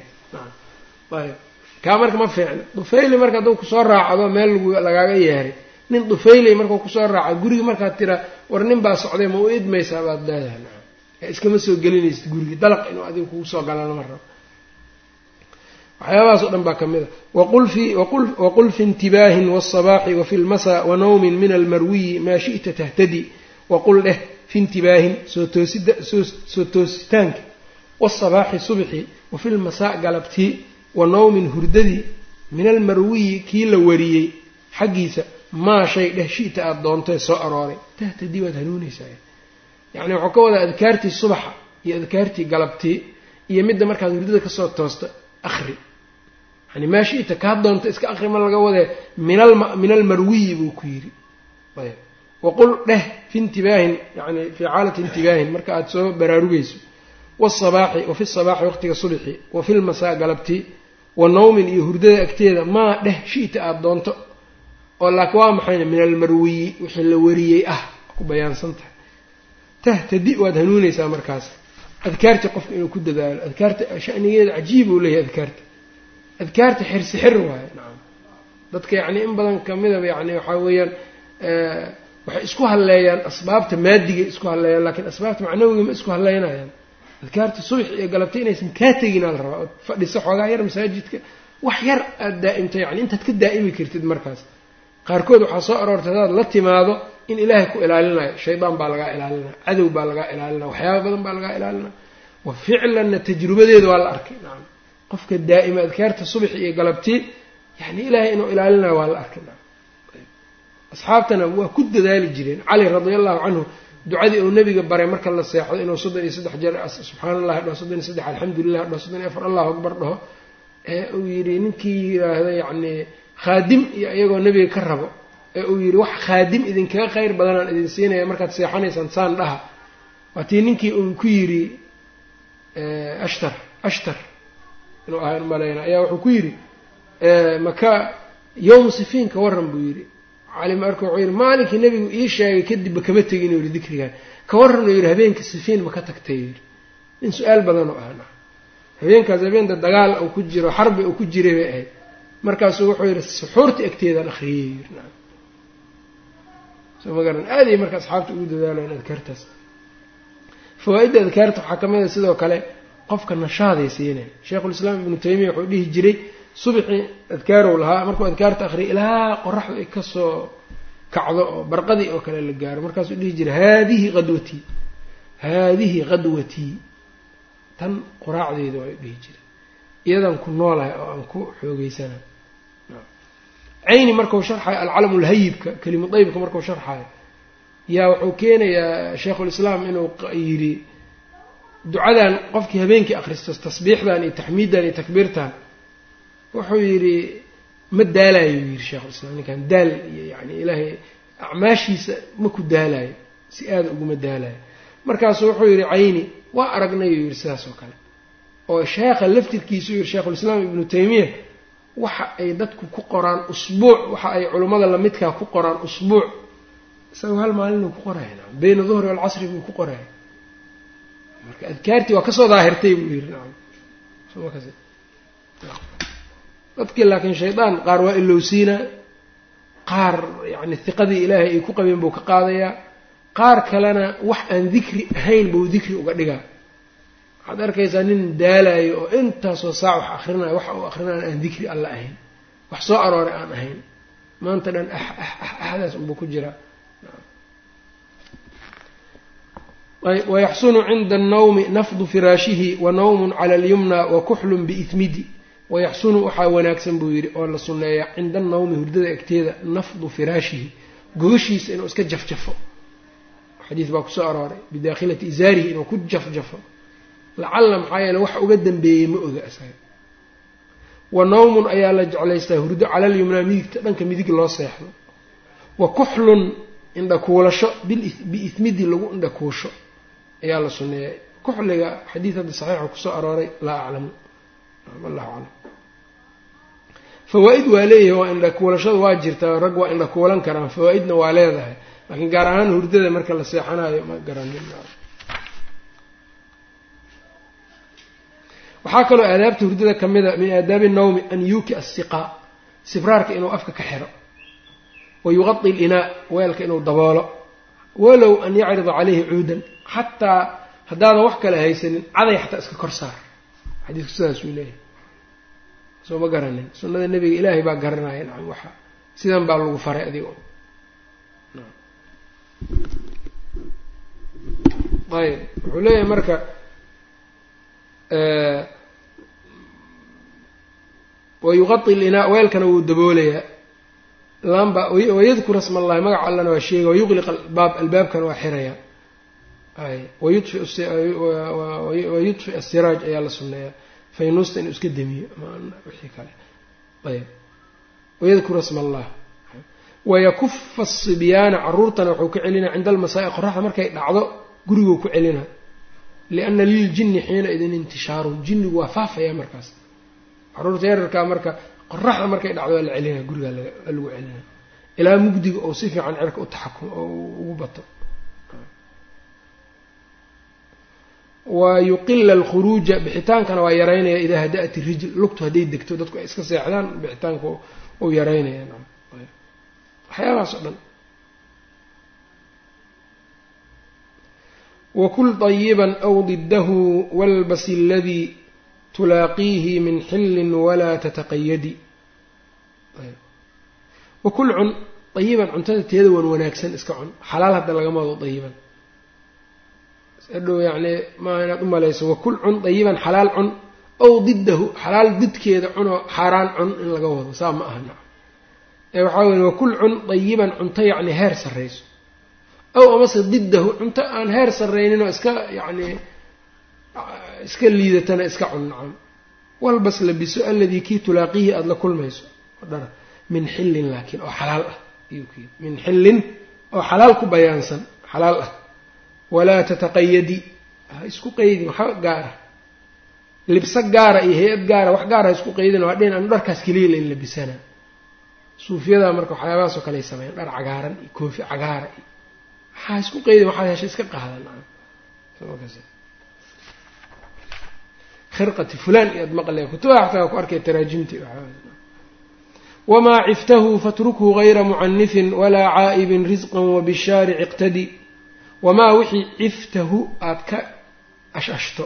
ayb. Kaa marka ma fiicna. Dufayli marka hadduu ku soo raacdo meel lagaaga yeeray nin dufayli markuu kusoo raaca guriga markaad tiraa war nin baa socday ma u idmaysaa baad leedahay naam iskama soo gelinaysid gurigi dalaq inuu adiga kugu soo galana ma rabo waxyaabahaas o dhan baa ka mid a waqul fi intibaahin wاlصabaaxi wafi lmasa wanawmin min almarwiyi maa shiئta tahtadi waqul dheh fi intibaahin soo toositaanka wاlصabaaxi subxi wafi lmasaa galabtii wa nawmin hurdadii min almarwiyi kii la wariyey xaggiisa maa shay dheh shi'ta aada doontae soo arooray. Tahtadi waad hanuunaysaa. Yacni waxuu ka wadaa adkaartii subaxa iyo adkaartii galabtii iyo midda markaad hurdada ka soo toosta akri yani maa shi'ta kaa doonta iska akri ma laga wadee min almarwiyi buu ku yidhi. Ayb. Waqul dheh fi intibaahin yani fii xaalati intibaahin marka aada soo baraarugayso. Waasabaaxi wa fi sabaaxi waqtiga subxi wa fi lmasaa galabtii wa nawmin iyo hurdada agteeda maa dheh shi'ta aada doonto oo laakiin waa maxayna min almarwiyi wixii la wariyey ah ku bayaansan tahay tahtadi waad hanuunaysaa markaas. Adkaarta qofka inuu ku dadaalo adkaarta shanigeeda cajiib uu leeyahay adkaarta. Adkaarta xirsi xir waayo nacam dadka yacni in badan kamidaba yani waxaa weeyaan waxay isku halleeyaan asbaabta maadigay isku halleeyaan laakiin asbaabta macnawiga ma isku halleynayaan. Adkaarta subax iyo galabta inaysan kaa teginaa la rabaa ood fadhiso xoogaa yar masaajidka wax yar aada daa'imto yani intaad ka daa'imi kartid markaas qaarkood waxaa soo aroortay hadaad la timaado in ilaahay ku ilaalinayo shaydaan baa lagaa ilaalinaya cadow baa lagaa ilaalinaya waxyaaba badan baa lagaa ilaalinaya wa ficlanna tajrubadeeda waa la arkay. Nacam qofka daa'ima adkaarta subaxi iyo galabtii yani ilaahay inuu ilaalinayo waa la arkay. Nacam asxaabtana waa ku dadaali jireen. Cali radia allahu canhu ducadii uu nabiga baray marka la seexdo inuu soddon iyo saddex jeer subxaana allahi dhaho soddon iyo saddex alxamdulilah dhaho soddon iyo afar allahu akbar dhaho. Ee uu yidhi ninkii yiraahda yacni khaadim iyo iyagoo nebiga ka rabo ee uu yidhi wax khaadim idinkaga khayr badanaan idin siinaya markaad seexanaysaan saan dhaha. Waa tii ninkii uu ku yidhi ashtar ashtar inuu ahaa maleyna ayaa wuxuu ku yidhi maka yowmu sifiin ka waran buu yidhi. Cali marka wuxuu yidhi maalinkii nebigu ii sheegay kadibba kama tegin inuu yidhi dikrigan ka warran uu yidhi habeenka sifiin ma ka tagtay yidhi. Nin su'aal badan oo ahna. Habeenkaas habeenta dagaal uu ku jiro xarbi uu ku jiray bay ahayd markaasuu wuxuu yidhi suxuurta egteedaan naam. Soo ma garan. Aaday marka asxaabta ugu dadaalayan adkaartaas. Fawaa-idda adkaarta waxaa ka mid a sidoo kale qofka nashaaday siinay sheikhulislaam ibnu taymiya wuxuu dhihi jiray subxii adkaarow lahaa markuu adkaarta akhriya ilaa qoraxdu ay ka soo kacdo oo barqadii oo kale la gaaro. Markaasuu dhihi jiray haadihi qadwatii haadihi qadwatii tan quraacdeeda waa dhihi jiray iyadan ku noolahay oo aan ku xoogeysana. Cayni markau sharxayo alcalamu lhayibka kelimu daybka markau sharxayo yaa wuxuu keenayaa sheikhulislaam inuu yidhi ducadan qofkii habeenkii akhristo tasbiixdan iyo taxmiiddan iyo takbiirtan wuxuu yidhi ma daalayo yidhi sheikhulislaam ninkan daal iyo yani ilaahay acmaashiisa ma ku daalayo si aada uguma daalayo markaasuu wuxuu yidhi cayni waa aragnay uu yidhi sidaas oo kale oo sheekha laftirkiisu yidhi sheikhulislaam ibnu taymiya waxa ay dadku ku qoraan usbuuc waxa ay culummada lamidkaa ku qoraan usbuuc. Isagoo hal maalinuu ku qoraya bayna duhri walcasri buu ku qoraya marka adkaartii waa ka soo daahirtay buu yidhi nacam dadkii laakiin shaydaan qaar waa ilowsiinaa qaar yacni hiqadii ilaahay ay ku qabeen buu ka qaadayaa. Qaar kalena wax aan dikri ahayn buu dikri uga dhigaa waxaad arkaysaa nin daalayo oo intaasoo saac wax akrinayo waxa uu akrinaya aan dikri alla ahayn. Wax soo arooray aan ahayn. Maanta dhan ah ah ah ahdaas unbuu ku jiraa wayaxsunu cinda annawmi nafdu firaashihi wa nawmun cala alyumna wa kuxlun biithmidi wayaxsunu waxaa wanaagsan buu yidhi oo la sunneeyaa cinda annawmi hurdada egteeda nafdu firaashihi gogashiisa inuu iska jafjafo. Xadiis baa ku soo arooray. Bidaakhilati isaarihi inuu ku jafjafo lacalla maxaa yeele wax uga dambeeyey ma oga isaga wa nawmun ayaa la jeclaystaa hurdo cala alyumnaa midigta dhanka midig loo seexdo. Wa kuxlun indhakuulasho biithmidi lagu indhakuusho ayaa la sunneeyay. Kuxliga xadiid hadda saxiixa ku soo arooray laa aclamu. Wallahu aclam. Fawaa-id waa leeyahay waa indhakuulashada waa jirtaa rag waa indhakuulan karaan fawaa-idna waa leedahay. Laakiin gaar ahaan hurdada marka la seexanayo ma garanin waxaa kaloo aadaabta hurdada ka mid a min aadaabi nawmi an yuuki asiqaa sibraarka inuu afka ka xiro. Wa yuqadi linaa weelka inuu daboolo. Walow an yacrida caleyhi cuudan xataa haddaadan wax kale haysanin caday xataa iska kor saar. Xadiisku sidaasuu leeyahay. Soo ma garanin. Sunnada nebiga ilaahay baa garanaya nacam waxa sidan baa lagu faray adigo ayb wuxuu leeyahay marka wayuqadi linaa weelkana wuu daboolayaa lamba wayadkur asma allahi magaca allana waa sheega wayuqliq albaab albaabkana waa xirayaa ay wayudfi asiraaj ayaa la sunneeyaa faynuusta inuu iska demiyo wixii kale ayb wayadkur asma allah wayakufa asibyaana caruurtana wuxuu ka celinaa cinda almasaa'i qoraxda markay dhacdo guriguu ku celinaa lianna liljinni xiina idin intishaarun jinnigu waa faafaya markaas carruurta yararkaa marka qoraxda markay dhacdo waa la celinaa gurigaa waa lagu celinaa ilaa mugdiga oo si fiican cerka u taxakum ugu bato. Wa yuqila alkhuruuja bixitaankana waa yaraynaya idaa hada-at irijl lugtu hadday degto dadku ay iska seexdaan bixitaanka uu yaraynaya. Waxyaabahaas o dhan. Wakul طayiba aw didahu walbasi aladii tulaaqiihi min xillin walaa tataqayadi. Wakul cun ayiban cuntada teeda wan wanaagsan iska cun. Xalaal hadda lagama wado ayiban adhow yacni maa inaad u malayso wakul cun dayiban xalaal cun ow didahu xalaal didkeeda cunoo xaaraan cun in laga wado saa ma aha naca ee waxaa weye wakul cun dayiban cunto yacni heer sarrayso. Ow amase didahu cunto aan heer sarrayninoo iska yacni iska liidatana iska cun nacam walbas labiso aladii kii tulaaqiihi aada la kulmayso. Dhara min xillin laakiin oo xalaal ah min xillin oo xalaal ku bayaansan xalaal ah. Walaa tataqayadi ha isku qaydin waxa gaara. Libso gaara iyo hay'ad gaara wax gaara ha isku qaydin waa dhin anu dharkaas keliya lain labisana. Suufiyada marka waxyaabahaasoo kale ay sameeyaan dhar cagaaran iyo koofi cagaara iyo waxaa isku qaydin waxaad heshay iska qaadan khirqati fulan iyaad maqlaya kutubaha xataa ku arkay taraajimti wamaa ciftahu fatrukhu gayra mucanifin walaa caa'ibin risqan wabishaarici iqtadi. Wamaa wixii ciftahu aada ka ashashto.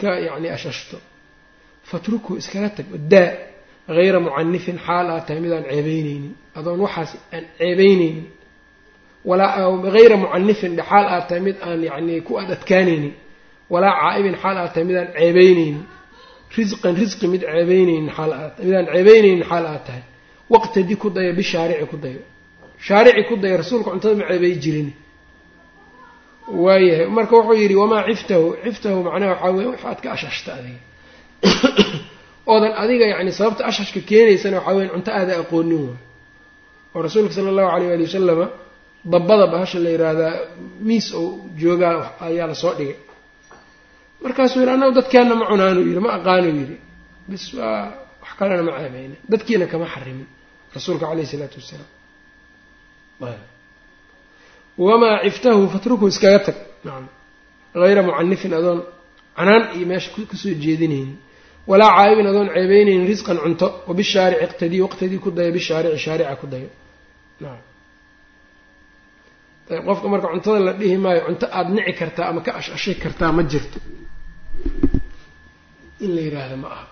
Ka yacni ashashto. Fatrukhu iskaga tag daa hayra mucanifin xaal aad tahay mid aan ceebeyneynin adoon waxaas aan ceebeyneynin walaa hayra mucanifin dhe xaal aad tahay mid aan yacni ku ad adkaaneynin walaa caa'ibin xaal aad tahay midaan ceebeyneynin risqan risqi mid ceebeyneynin xaal aad midaan ceebeyneynin xaal aad tahay. Waqtadi ku dayo bishaarici ku dayo shaarici ku dayo rasuulka cuntada ma ceebey jirin. Waayahay marka wuxuu yidhi wamaa ciftahu? Ciftahu macnaha waxaa weye wax aad ka ashashta adiga. Oodan adiga yacni sababta ashashka keenaysana waxaa weya cunto aada aqoonin waay. Oo rasuulka sala allahu alayh waali wasalama dabbada bahasha la yidhaahdaa miis ou joogaa ayaa la soo dhigay markaasuu yidhi annagu dadkeenna ma cunaanuu yidhi ma aqaanuu yidhi. Bis waa wax kalena ma ceebeyna dadkiina kama xarimin rasuulka caleyhi isalaatu wassalaam. Wamaa ciftahu fatruku iskaga tag. Nacam hayra mucanifin adoon canaan iyo meesha ka soo jeedinaynin. Walaa caa'ibin adoon ceebeynaynin risqan cunto. Wabishaarici iqtadii waqtadii ku dayo bishaarici shaarica ku dayo. Nacam ayb qofka marka cuntada la dhihi maayo cunto aada nici kartaa ama ka ash-ashay kartaa ma jirto in la yidhaahda ma aha.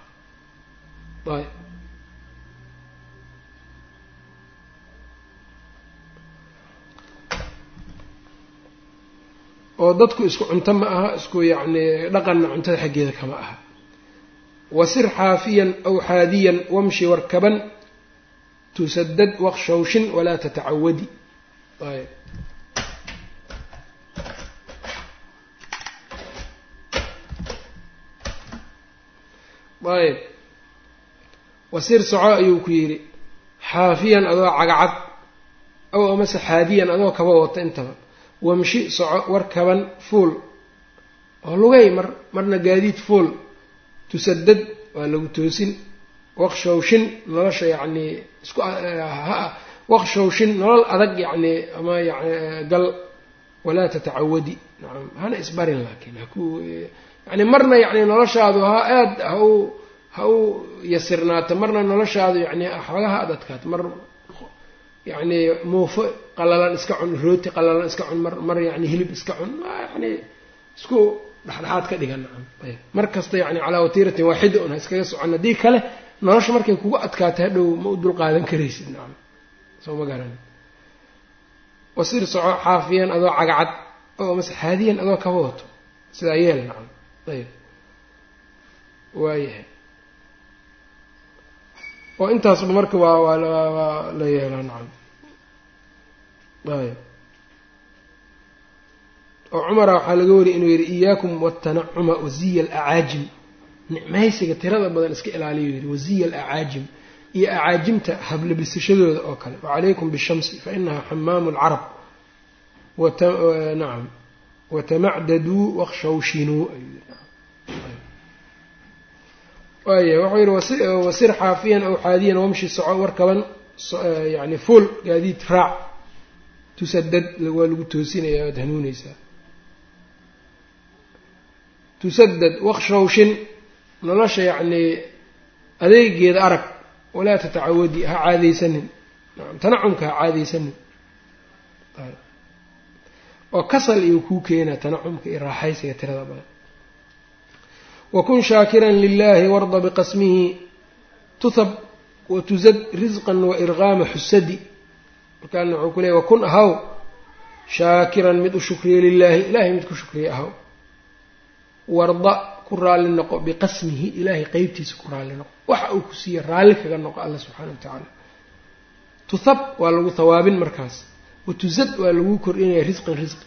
Ayb. Oo dadku isku cunto ma aha isku yacni dhaqanna cuntada xaggeeda kama aha. Wasir xaafiyan aw xaadiyan wamshi warkaban tusadad waqshawshin walaa tatacawadi. Ayb ayb wasir soco ayuu ku yidhi xaafiyan adoo cagacad ow amase xaadiyan adoo kaba wata intaba. Wamshi soco war kaban fuul. Oo lugay mar marna gaadiid fuul. Tusadad waa lagu toosin. Waqshawshin nolosha yacnii isku waqshawshin nolol adag yacnii ama gal. Walaa tatacawadi. Nacam hana isbarin laakiin haku yani marna yacni noloshaadu ha aad ha u ha u yasirnaato marna noloshaadu yacni xoogaha ad adkaato. Mar yacni muufo qalalan iska cun rooti qalalan iska cun mar mar yani hilib iska cun yani isku dhexdhexaad ka dhigan. Nacam ayb. Mar kasta yani calaa watiiratin waaxida un ha iskaga socon haddii kale nolosha markay kugu adkaato hadhow ma u dulqaadan karaysid. Nacam soo ma garan. Wasir soco xaafiyan adoo cagacad oo mase haadiyan adoo kaba wato sidaa yeel nacam ayb. Waayahay oo intaasba marka waa waa la yeelaa nacam. Ayb. Oo cumara waxaa laga wariyay inuu yidhi iyaakum watanacuma waziya alacaajim. Nicmaysiga tirada badan iska ilaaliyo yidhi waziya alacaajim. Iyo acaajimta hablabisashadooda oo kale. Wacalaykum bishamsi fa inaha xamaamu lcarab nacam. Watamacdaduu waqshawshinuu waaya wuxuu yihi wasir xaafiyan aw xaadiyan wamshi soco warkaban yani fuul gaadiid raac. Tusadad waa lagu toosinaya waad hanuuneysaa tusadad waqshawshin nolosha yacnii adeegeeda arag walaa tatacawadi ha caadaysanin. Tanacumka ha caadaysanin. Oo kasal iyo kuu keenaa tanacumka iyo raaxaysiga tirada badan wakun shaakiran lilahi warda biqasmihi tuhab watuzad risqan wairqaama xusadi markaana wuxuu ku leeyay wakun ahaw shaakiran mid u shukriya lilaahi ilahay mid ku shukriya ahaw warda ku raalli noqo biqasmihi ilaahay qeybtiisa ku raalli noqo waxa uu ku siiye raalli kaga noqo alla subxaana wa tacaala tuhab waa lagu hawaabin markaas watuzad waa lagu kordhinaya risqan risqi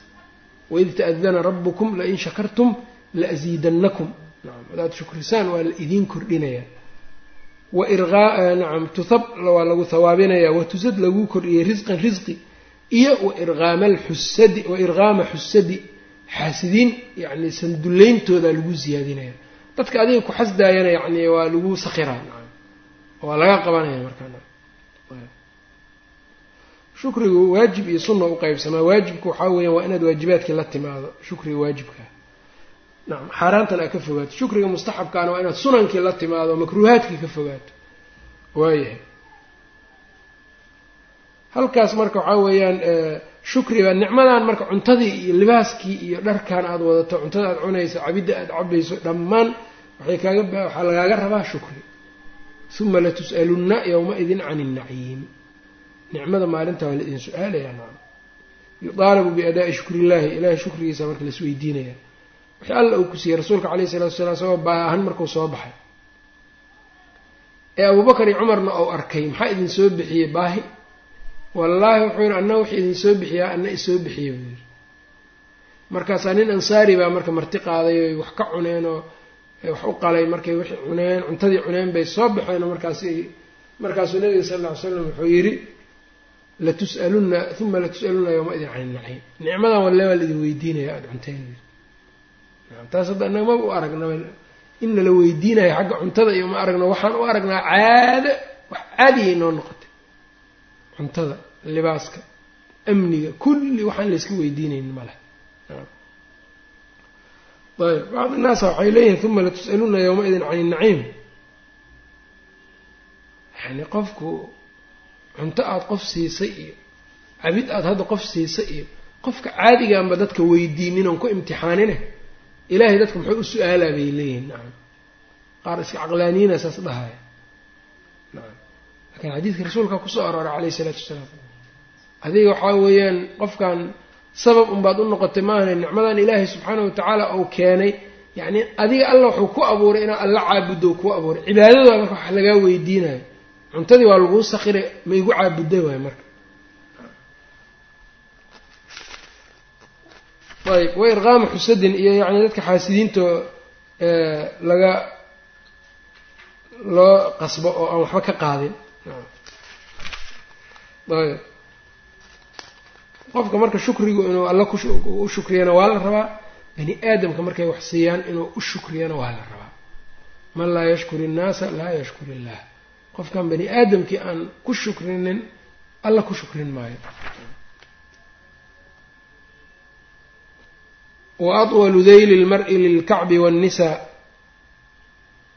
waid ta'dana rabukum lain shakartum laasiidannakum hadaad shukrisaan waa la idiin kordhinayaa nacam tuhab waa lagu hawaabinayaa watuzad lagu kordhiyay risqan risqi. Iyo wairqaama alxusadi wairqaama xusadi. Xaasidiin yacni sandullayntooda lagu ziyaadinaya. Dadka adiga ku xasdaayana yacni waa lagu sakiraa nacam. Waa laga qabanaya markaa shukrigu waajib iyo sunna u qeybsamaa waajibku waxaa weeyaan waa inaad waajibaadkii la timaado. Shukriga waajibkaa nacam xaaraantan aad ka fogaato shukriga mustaxabkaana waa inaad sunankii la timaado makruuhaadkii ka fogaato waayahay. Halkaas marka waxaa weeyaan shukriga nicmadan marka cuntadii iyo libaaskii iyo dharkan aada wadato cuntada aada cunayso cabidda aada cabayso dhammaan waxay kaaga waxaa lagaaga rabaa shukri. Uma latus'alunna yowma-idin can innaciim nicmada maalinta waa la idin su'aalayaa nacam yudaalabu biadaa'i shukri illaahi ilahay shukrigiisa marka laisweydiinaya wixii alla uu ku siiyey rasuulka calayhi salatu wasalaam isagoo baahan markuu soo baxay. Ee abuubakar iyo cumarna ou arkay maxaa idin soo bixiyey baahi? Wallaahi wuxuu yidhi anna wixii idin soo bixiyaa anna isoo bixiya buu yidhi. Markaasaa nin ansaari baa marka marti qaaday oy wax ka cuneen oo wax u qalay markay wixii cuneen cuntadii cuneen bay soo baxeen oo markaas markaasuu nabiga sal alla ly slam wuxuu yidhi latus'alunna uma latus'alunna yowma-idin can inaciim nicmadan walle waa laidin weydiinaya aada cunteen taas hadda annaga maba u aragnaba in nala weydiinayo xagga cuntada iyo ma aragno waxaan u aragnaa caado wax caadiyay noo noqotay. Cuntada libaaska amniga kulli waxaan layska weydiinaynin ma leh ayb bacd innaasa waxay leeyihiin uma latus'aluna yowma-idin can inaciim yani qofku cunto aada qof siisay iyo cabid aada hadda qof siisay iyo qofka caadigaanba dadka weydiinin oon ku imtixaanine ilaahay dadka muxuu u su'aalaa bay leeyihiin nacam qaar iska caqlaaniyiina saas dhahaya nacam laakiin xadiidka rasuulka ku soo arooray calayhi isalaatu wasalaam. Adiga waxaa weeyaan qofkan sabab unbaad u noqotay maahane nicmadan ilaahay subxaana wa tacaala uu keenay. Yacni adiga alla wuxuu ku abuuray inaad alla caabuddo kuu abuuray. Cibaadada marka wax lagaa weydiinayo. Cuntadii waa laguu sakiray ma igu caabudday waay marka ayb wa irqaama xusadin iyo yacni dadka xaasidiinto laga loo qasbo oo aan waxba ka qaadin. Ayb qofka marka shukrigu inuu alla u shukriyana waa la rabaa bani aadamka markay wax siiyaan inuu u shukriyana waa la rabaa. Man laa yashkur innaasa laa yashkur illah qofkan bani aadamkii aan ku shukrinin alla ku shukrin maayo wa atwalu dayli lmari lilkacbi waannisaa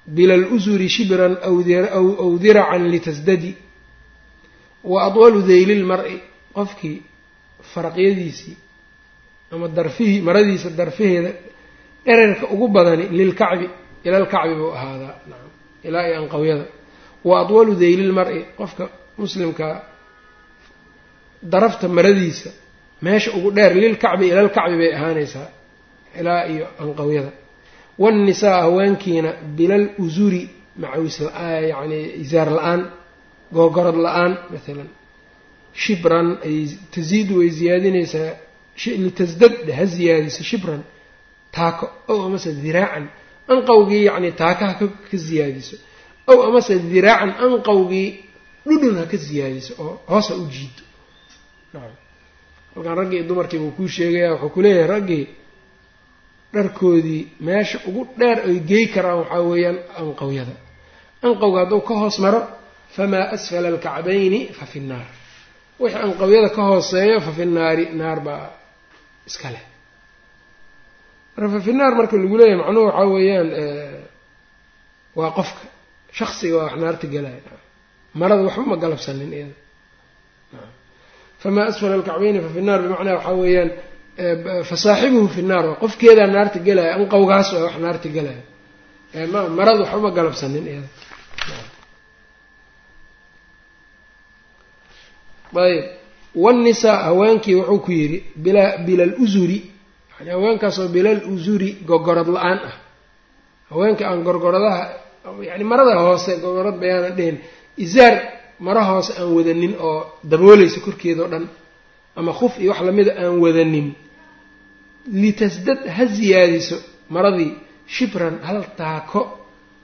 bila lusuri shibran aw diracan litasdadi wa atwalu dayli lmari qofkii faraqyadiisii ama darfihii maradiisa darfaheeda dherarka ugu badani lilkacbi ila lkacbi buu ahaadaa nacam ilaa iyo anqawyada. Wa atwalu dayli lmari qofka muslimka darafta maradiisa meesha ugu dheer lilkacbi ila lkacbi bay ahaanaysaa ilaa iyo anqawyada. Waannisaa haweenkiina bilal usuri macaws yani isaar la'aan googorod la'aan maalan shibran ay tasiidu way ziyaadinaysaa litasdad ha ziyaadiso shibran taako ow amase diraacan anqawgii yacni taakaha ka ziyaadiso ow amase diraacan anqawgii dhudhun ha ka ziyaadiso oo hoos ha u jiido halkaan raggii dumarkii buu kuu sheegaya wuxuu ku leeyahay raggii dharkoodii meesha ugu dheer ay gey karaan waxaa weeyaan anqawyada. Anqawga hadduu ka hoos maro famaa asfala alkacbayni fa fi nnaar. Wixii anqawyada ka hooseeyo fa fi naari naar baa iska leh. Marka fa fi naar marka lagu leeyahay macnuhu waxaa weeyaan waa qofka. Shaksiga waa wax naarta gelaya marada waxba ma galabsanin iyada. Famaa asfala alkacbayni fa fi nnaar bimacnaa waxaa weeyaan fasaaxibuhu fi nnaar waa qofkeedaa naarta gelaya anqawgaas waa wax naarta gelaya ma marada waxba ma galabsanin iyada. Ayb wanisaa haweenkii wuxuu ku yidhi bila bilal usuri yani haweenkaasoo bilal usuri gogorad la'aan ah. Haweenka aan gorgoradaha yani marada hoose gogorad bayaanan dhihin isaar mara hoose aan wadanin oo daboolaysa korkeeda o dhan ama khuf iyo wax lamida aan wadanin litasdad ha ziyaadiso maradii shibran hal taako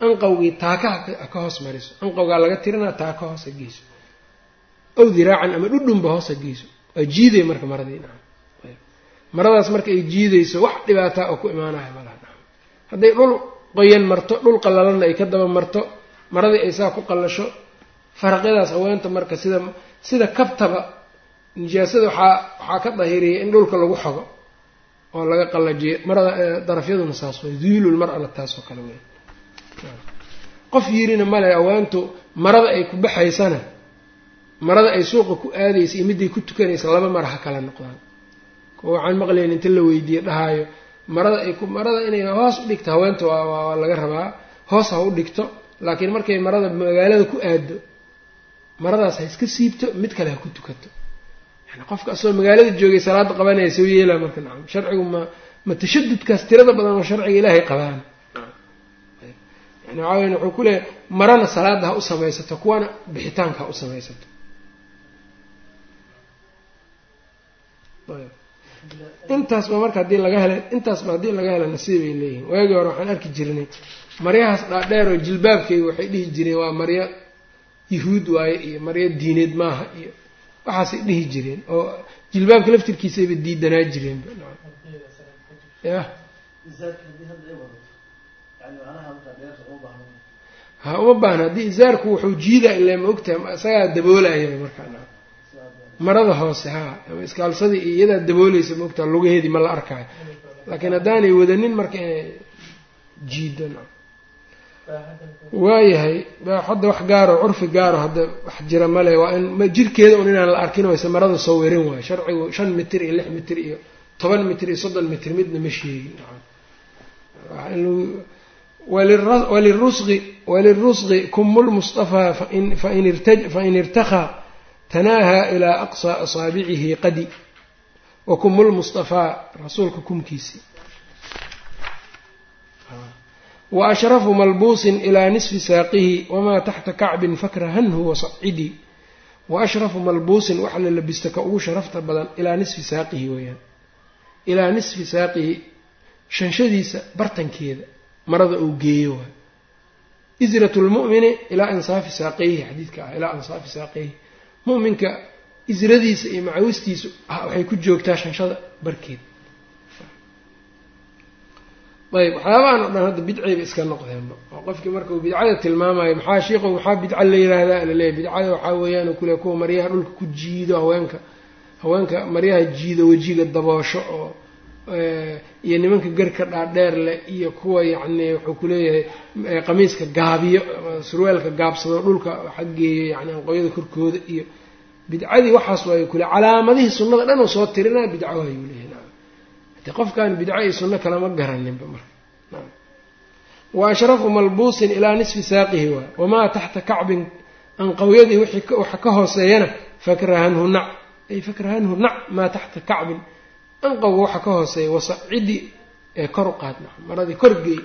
anqawgii taakaha ka hoos mariso anqawgaa laga tirinaa taako hoos ha geyso aw diraacan ama dhudhunba hoos ha geyso waa jiidaya marka maradii maradaas marka ay jiidayso wax dhibaataa oo ku imaanaya malaha nacam hadday dhul qoyan marto dhul qallalanna ay ka daba marto maradii ay saa ku qallasho faraqyadaas haweenta marka sida sida kabtaba nijaasada waxaa waxaa ka dahiriyay in dhulka lagu xogo oo laga qallajiyo marada darafyaduna saas way duyulul taasoo kale wey qof yirina male haweentu marada ay ku baxaysana marada ay suuqa ku aadaysa iyo midday ku tukanaysa laba mara ha kala noqdaan. Kuwa waxaan maqlayn inta la weydiiye dhahaayo marada ay ku marada inay hoos u dhigto haweenta waa laga rabaa hoos ha u dhigto laakiin markay marada magaalada ku aado maradaas ha iska siibto mid kale ha ku tukato qofka asagoo magaalada joogay salaada qabanaya soo yeelaa marka nacam sharcigu ma ma tashadudkaas tirada badan oo sharciga ilaahay qabaan. Yani waxaa weyan wuxuu ku leeyahay marana salaada ha u samaysato kuwana bixitaanka ha u samaysato. Intaasba marka haddii laga hela intaasba haddii laga hela nasiibay leeyihiin. Waagii hore waxaan arki jirnay maryahaas dhaadheer oo jilbaabkayga waxay dhihi jireen waa maryo yahuud waaye iyo maryo diineed maaha iyo waxaasay dhihi jireen oo jilbaabka laftirkiisayba diidanaa jireenba ya ha uma baahna. Haddii isaarku wuxuu jiidaa ilaa ma ogtahay isagaa daboolayaba markaa marada hoose haa iskaalsadii iyo iyadaa daboolaysa ma ogtaha lugaheedii ma la arkaayo laakiin haddaanay wadanin marka inay jiido waayahay hadda wax gaaro curfi gaaro hadda wax jira male waa in jirkeeda un inaan la arkin wayse marada sawirin waayo. Sharcigu shan mitir iyo lix mitir iyo toban mitir iyo soddon mitir midna ma sheegin. Walirusqi walirusqi kumu lmustafaa fain irtakaa tanaaha ilaa aqsaa asaabicihi qadi. Wa kumu lmustafaa rasuulka kumkiisii wa ashrafu malbuusin ilaa nisfi saaqihi wamaa taxta kacbin fakrahanhu wasacidi wa ashrafu malbuusin waxa la labista ka ugu sharafta badan ilaa nisfi saaqihi weeyaan. Ilaa nisfi saaqihi shanshadiisa bartankeeda marada uu geeyo waay israt lmu'mini ilaa insaafi saaqayhi xadiidka ah ilaa insaafi saaqayhi mu'minka isradiisa iyo macawistiisu waxay ku joogtaa shanshada barkeed ayb waxyaabahan o dhan hadda bidcayba iska noqdeenba oo qofkii marka uu bidcada tilmaamayo maxaa shiiqo maxaa bidca la yiraahdaa? Laleeyahy bidcada waxaa weeyaan kule kuwa maryaha dhulka ku jiido haweenka. Haweenka maryaha jiido wejiga daboosho oo iyo nimanka garka dhaadheer leh iyo kuwa yacni wuxuu kuleeyahay qamiiska gaabiyo surweelka gaabsado dhulka xaggeeyo yani anqoyada korkooda iyo bidcadii waxaas waayo kule calaamadihii sunnada dhan oo soo tirinaa leeyahy de qofkan bidco iyo sunno kalama garaninba marka. Wa ashrafu malbuusin ilaa nisfi saaqihi waay wamaa taxta kacbin anqawyadii waxa ka hooseeyana fakrahanhu nac ay fakrahanhu nac maa taxta kacbin anqawga waxa ka hooseeya wasacidi ee kor u qaad maradii korgeey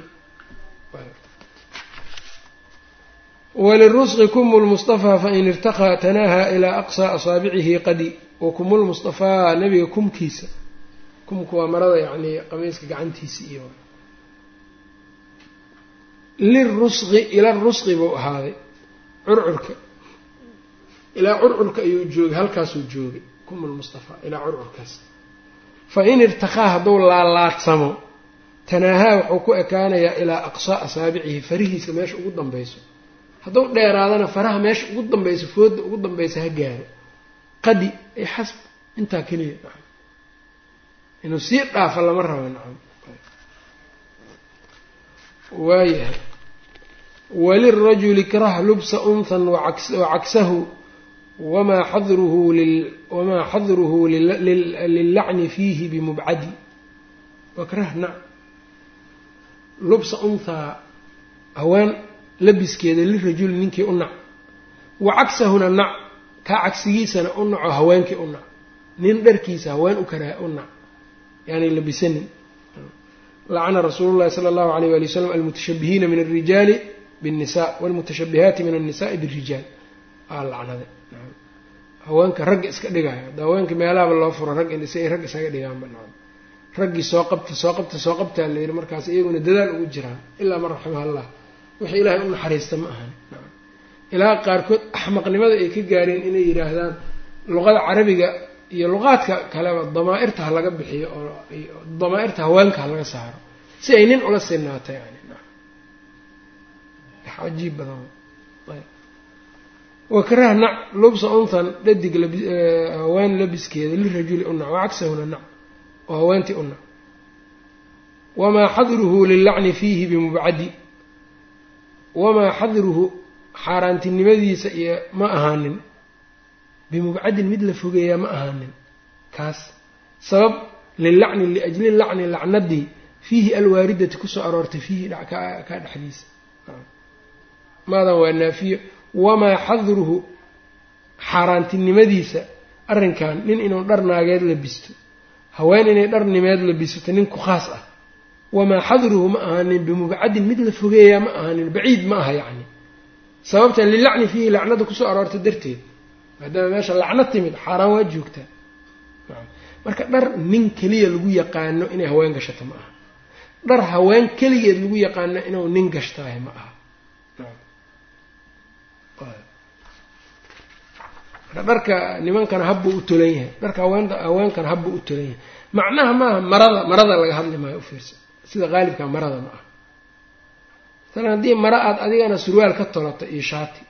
walirusqi kumu lmustafaa fain irtaqaa tanaaha ilaa aqsaa asaabicihi qadi wa kumulmustafaa nabiga kumkiisa kumku waa marada yacni qamiiska gacantiisa iyo lirusqi ila rusqi buu ahaaday curcurka. Ilaa curcurka ayuu joogay halkaasuu joogay kum lmustafaa ilaa curcurkaas. Fa in irtaqaa hadduu laalaadsamo tanaahaa wuxuu ku ekaanayaa ilaa aqsaa asaabicihi farihiisa meesha ugu dambayso. Hadduu dheeraadana faraha meesha ugu dambayso fooda ugu dambaysa ha gaaro. Qadi ay xasb intaa keliya inuu sii dhaafo lama rabo nacam waayahay. Walirajuli krah lubsa unthan wacaksahu wamaa xadruhu wamaa xadruhu lillacni fiihi bimubcadi wakrah nac lubsa unthaa haween labiskeeda lirajuli ninkii u nac. Wa cagsahuna nac kaa cagsigiisana u naco haweenkii u nac. Nin dharkiisa haween u karaa u nac yani labisanin lacana rasuulu llahi sala allahu alayh wali wasalam almutashabihiina min alrijaali binnisa walmutashabihaati min annisaai birijaal aa lacnaday haweenka ragga iska dhigayo ada haweenka meelahaba loo furo rag si ay rag isaga dhigaanba nacam raggii soo qabta soo qabta soo qabtaa la yidhi markaas iyaguna dadaal ugu jiraan ilaa man raximaha allah wixii ilaahay u naxariista ma ahan ilaa qaarkood axmaqnimada ay ka gaareen inay yidhaahdaan luqada carabiga iyo luqaadka kaleba damaa-irta ha laga bixiyo oo damaa-irta haweenka ha laga saaro. Si ay nin ula sinaato yani. Cajiib badan. Wakrah nac lubsa unthan dhadig haween labiskeeda lirajuli u nac wacagsahuna nac oo haweentii u nac. Wamaa xadruhu lillacni fiihi bimubcadi. Wamaa xadruhu xaaraantinimadiisa iyo ma ahaanin bimubcadin mid la fogeeyaa ma ahaanin kaas sabab lilacni liajli lacni lacnadii fiihi alwaaridati ku soo aroortay fiihi kaa dhexdiisa maadan waa naafiyo wamaa xadruhu xaaraantinimadiisa arrinkan nin inuu dhar naageed labisto haween inay dhar nimeed labisato nin ku khaas ah wamaa xadruhu ma ahaanin bimubcadin mid la fogeeyaa ma ahaanin baciid ma aha yacni sababta lilacni fiihi lacnada ku soo aroortay darteed maadaama meesha lacno timid xaaraan waa joogtaa marka dhar nin keliya lagu yaqaano inay haween gashato ma aha. Dhar haween keligeed lagu yaqaano inuu nin gashtaahay ma aha. Marka dharka nimankana habbuu u tolan yahay. Dharka haween haweenkana habbuu u tolan yahay. Macnaha maaha marada marada laga hadli maayo ufiirsa sida qaalibka marada ma aha. Masalan haddii mara aada adigana surwaal ka tolato iyo shaati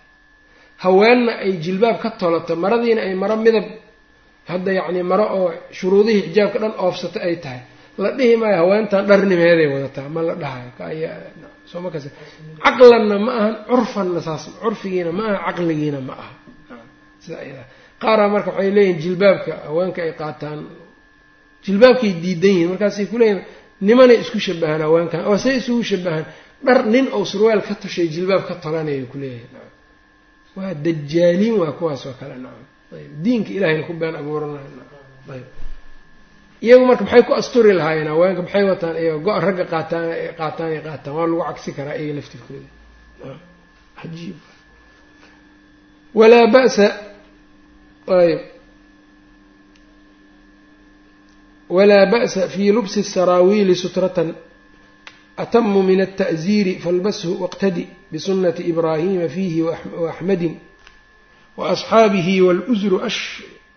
haweenna ay jilbaab ka tolato maradiina ay maro midab hadda yacni maro oo shuruudihii xijaabka dhan oofsato ay tahay. La dhihi maayo haweentan dharnimeeday wadataa ma la dhahayo? Caqlanna ma ahan curfanna saas curfigiina ma aha caqligiina ma aha. Qaaraa marka waxay leeyihiin jilbaabka haweenka ay qaataan. Jilbaabkay diidan yihiin markaasay kuleeyihin nimanay isku shabahaan haweenkan oo say isugu shabahaan dhar nin ou surwaal ka tashay jilbaab ka tolanaya kuleeyahay waa dajaaliin waa kuwaas oo kale nacam ayb diinka ilahayna ku been abuuranay ayb iyagu marka maxay ku asturi lahaayeen? Haweenka maxay wataan? Iyaga go- ragga qaataan qaataan ay qaataan. Waa lagu cagsi karaa iyaga laftirkooda cajiib. Walaa ba'sa ayb walaa ba'sa fii lubsi saraawiili sutratan atamu min alta'ziiri falbashu wاqtadi bisunati ibraahima fiihi waaxmadin waasxaabihi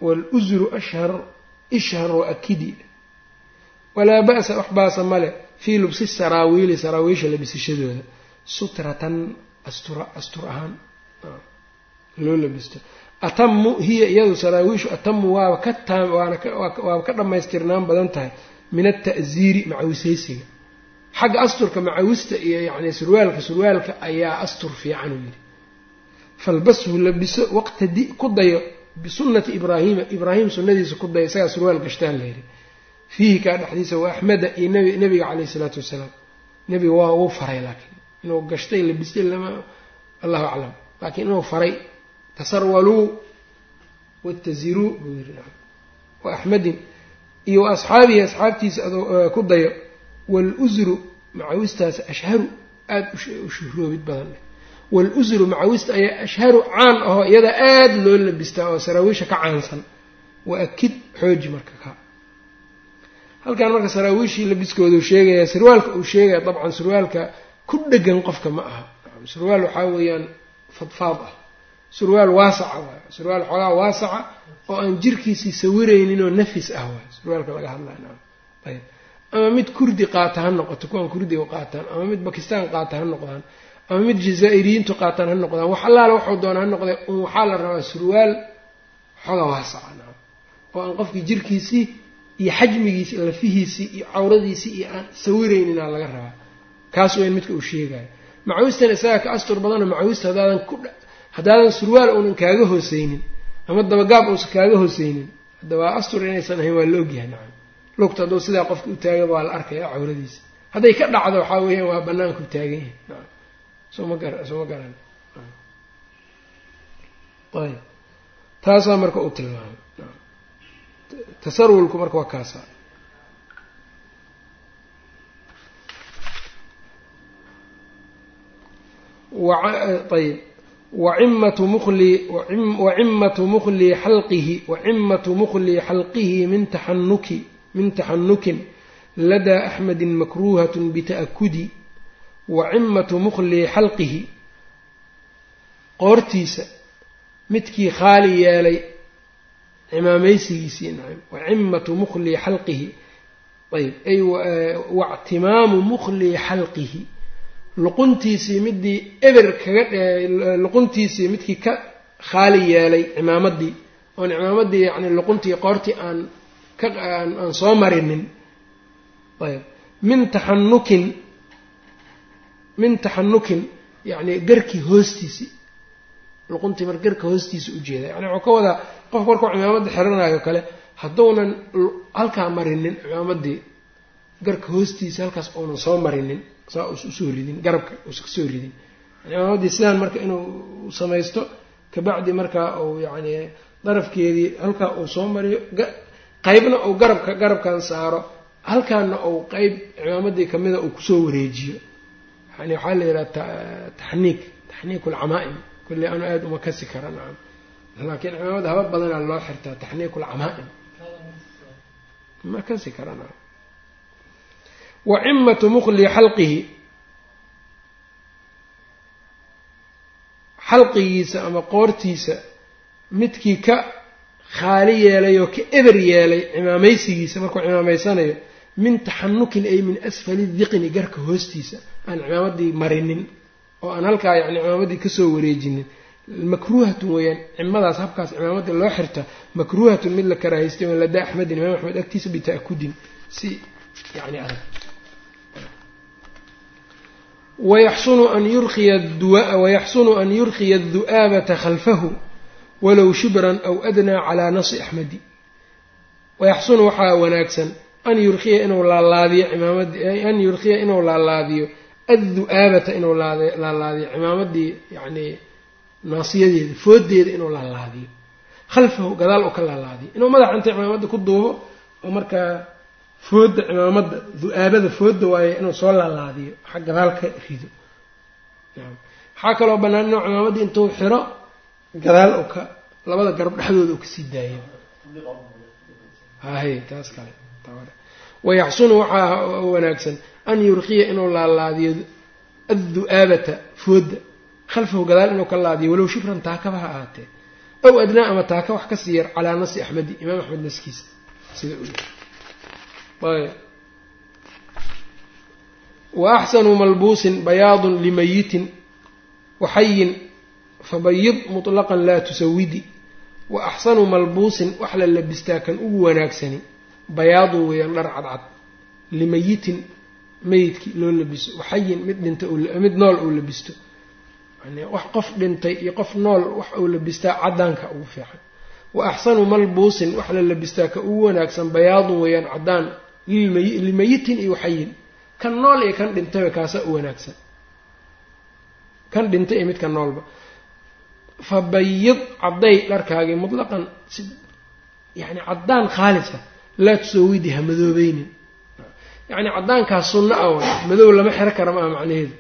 wاluzru ashhar ishhar waakidi walaa ba'sa wax baasa male fii lubsi saraawiili saraawiisha labisashadooda sutratan astur ahaan loo labisto atamu hiya iyadu saraawiishu atamu waaba ka waaba ka dhammaystirnaan badan tahay min alta'ziiri macawisaysiga xagga asturka macawista iyo yacni surwaalka surwaalka ayaa astur fiican uu yidhi. Falbashu labiso waqtadi ku dayo bisunnati ibraahiima ibraahim sunnadiisa ku dayo isagaa surwaal gashtaan la yidhi. Fiihi kaa dhexdiisa wa axmeda iyo nabiga caleyhi isalaatu wassalaam nebiga waa uu faray laakiin inuu gashtay labistay lama allahu aclam. Laakiin inuu faray tasarwaluu wataziruu buu yiri wa axmedin iyo asxaabihi asxaabtiisa ku dayo waaluzru macawistaas ashharu aada u shuhroobid badan leh waaluzru macawista ayaa ashharu caan ahoo iyada aada loo labistaa oo saraawiisha ka caansan wa akid xooji marka ka halkan marka saraawiishii labiskooda uu sheegaya surwaalka uu sheegaya dabcan surwaalka ku dhegan qofka ma aha surwaal waxaa weeyaan fadfaad ah surwaal waasaca waay surwaal xoogaa waasaca oo aan jirkiisii sawiraynin oo nafis ah waay surwaalka laga hadlaya ayb ama mid kurdi qaata ha noqoto kuwaan kurdiga qaataan ama mid bakistaan qaata ha noqdaan ama mid jazaa'iriyiintu qaataan ha noqdaan wax allaala waxuu doona ha noqdee waxaa la rabaa surwaal xoogaa waasaca oo aan qofkii jirkiisii iyo xajmigiisii lafihiisii iyo cawradiisii iyo aan sawirayninaa laga rabaa. Kaas weyn midka uu sheegayo macawistan isagaa ka astur badanoo macawista haddaadan ku haddaadan surwaal uunan kaaga hooseynin ama dabagaab uusan kaaga hooseynin hadda astur inaysan ahayn waa la ogyahay nacam lugta hadduu sidaa qofka u taagaba waa la arkaya cawradiisa. Hadday ka dhacdo waxaa weeyaan waa banaanku taagan yahay. Soma gar sooma garan. Ayb. Taasaa marka uu tilmaamay. Tasarwulku marka waa kaasa. Ayb. Wacimatu mukli wacimatu muklii xalqihi wacimatu muklii xalqihi min taxanuki min taxanukin ladaa axmedin makruuhat bita'akudi wacimatu muklii xalqihi. Qoortiisa midkii khaali yeelay cimaamaysigiisii nacam wacimatu muklii xalqihi. Ayb ay wactimaamu muklii xalqihi. Luquntiisii midii eber kaga luquntiisii midkii ka khaali yeelay cimaamadii oon cimaamadii yani luquntii qoortii aan aan soo marinin. Ayb. Min taxanukin min taxanukin yacni garkii hoostiisii luquntii mar garka hoostiisa ujeeda yani wuxuu ka wadaa qofka markuu cimaamadda xiranayo kale hadduunan halkaa marinin cimaamadii garka hoostiisa halkaas uunan soo marinin saa us u soo ridin garabka uusa ka soo ridin. Cimaamadii sidaan marka inuu samaysto kabacdi markaa uu yacni darafkeedii halkaa uu soo mariyo qeybna uu garabka garabkan saaro halkaana uu qeyb cimaamadii kamida uu ku soo wareejiyo. Yani waxaa la yidhaha taxniik taxniik alcamaa'im kulley anu aada uma kasi kara nacam laakiin cimaamada haba badanaa loo xirtaa taxniik alcamaa'im ma kasi kara nacam wacimatu muklii xalqihi. Xalqigiisa ama qoortiisa midkii ka khaali yeelay oo ka eber yeelay cimaamaysigiisa markuu cimaameysanayo min taxanukin ay min asfali diqni garka hoostiisa aan cimaamadii marinin oo aan halkaa yani cimaamadii ka soo wareejinin. Makruuhatun weeyaan cimadaas habkaas cimaamadii loo xirta makruuhatun mid la karaahaystay oo ladaa axmedin imaam axmed agtiisa bita'kudin si yani adag wayaxsunu an yurkiya wayaxsunu an yurkiya adu'aabata khalfahu walow shibran aw adnaa calaa nasi axmedi. Wayaxsunu waxaa wanaagsan an yurkiya inuu laalaadiyo cimaamad an yurkiya inuu laalaadiyo addu'aabata inuu laalaadiyo cimaamadii yacni naasiyadeeda foodeeda inuu laalaadiyo. Khalfahu gadaal uu ka laalaadiyo. Inuu madaxa inta cimaamadda ku duubo oo markaa fooda cimaamadda du-aabada fooda waaye inuu soo laalaadiyo gadaal ka rido. Waxaa kaloo bannaan inuu cimaamaddii intuu xiro gadaal uu ka labada garab dhexdooda uu ka sii daayo. Hahay taas kale wayaxsunu waxaa wanaagsan an yurqiya inuu laalaadiyo addu'aabata foodda khalfahu gadaal inuu ka laadiyo walow shibran taakaba ha ahaatee. Ow adnaa ama taaka wax ka sii yar calaa nasi axmedi imaam axmed naskiisa sida wa axsanu malbuusin bayaadun limayitin waxayin fabayid mutlaqan laa tusawidi wa axsanu malbuusin wax la labistaa kan ugu wanaagsani bayaadun weeyaan dhar cadcad limayitin meyidkii loo labiso waxayin mid dhinta mid nool uu labisto. Wax qof dhintay iyo qof nool wax uu labistaa caddaanka ugu fiican. Wa axsanu malbuusin wax la labistaa ka ugu wanaagsan bayaadun weeyaan caddaan limayitin iyo waxayin kan nool iyo kan dhintayba kaasaa u wanaagsan. Kan dhintay iyo midka noolba fa bayid cadday dharkaagii mutlaqan si yani caddaan khaalisa laa tusawidi ha madoobeynin yacni caddaankaas sunno ah way madow lama xero kara ma aha macnaheedu.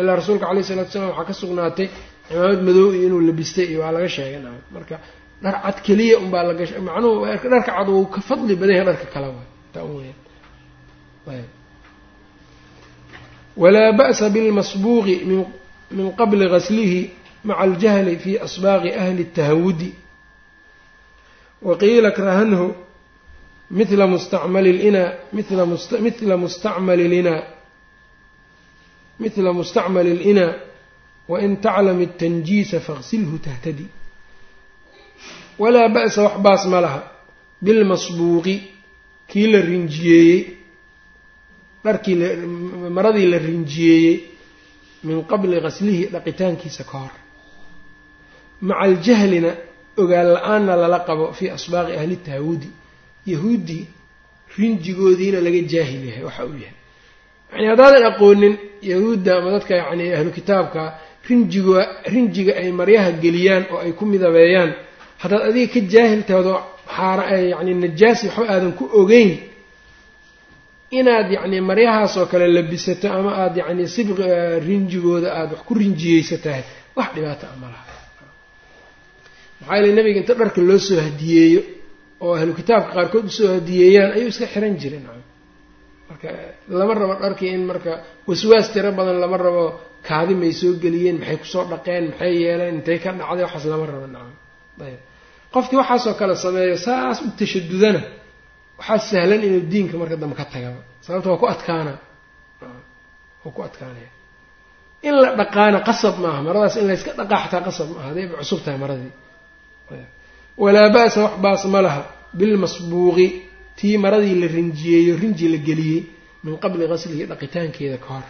Ilaa rasuulka calayh isalatu salaam waxaa ka sugnaatay cimaamad madow iyo inuu labistay iyo waa laga sheegay naam. Marka dhar cad keliya unbaa laga macnuhu dharka cad wuu ka fadli badan yahay dharka kale waay taa weyaan walaa ba'sa bilmasbuuqi min qabli gaslihi maca aljahli fii asbaaqi ahli اtahawudi waqiila krahanhu mila mustacmali lina mila mustacmali lina mila mustacmali lina wain taclam اtanjiisa faqsilhu tahtadi walaa ba'sa wax baas ma laha bilmasbuuqi kii la rinjiyeeyey dharkii maradii la rinjiyeeyey min qabli qaslihi dhaqitaankiisa ka hor maca aljahlina ogaan la'aanna lala qabo fii asbaaqi ahli tahawudi yahuuddii rinjigoodiina laga jaahil yahay waxa uu yahay. Yani haddaadan aqoonin yahuudda ama dadka yacni ahlu kitaabka rinjiga rinjiga ay maryaha geliyaan oo ay ku midabeeyaan haddaad adiga ka jaahil tahdo xaara yacni najaasi waxba aadan ku ogeyn. Inaad yacni maryahaas oo kale labisato ama aada yacni sibq rinjigooda aada wax ku rinjiyeysatahay wax dhibaata a ma laha maxaa yeele nabiga inta dharka loo soo hadiyeeyo oo ahlu kitaabka qaarkood u soo hadiyeeyaan ayuu iska xiran jiray nacam. Marka lama rabo dharkii in marka waswaas tiro badan lama rabo kaadi may soo geliyeen maxay ku soo dhaqeen maxay yeeleen intay ka dhacday waxaas lama rabo nacam. Ayb. Qofkii waxaasoo kale sameeyo saas u tashadudana waxaa sahlan inuu diinka marka dambe ka tagaba. Sababta waa ku adkaana. Waa ku adkaanaya. In la dhaqaana qasab maaha maradaas in layska dhaqaa xataa qasab maaha hadayba cusub tahay maradii walaa ba'sa wax baas ma laha. Bilmasbuuqi tii maradii la rinjiyeeyo rinji la geliyey min qabli qaslihi dhaqitaankeeda ka hor.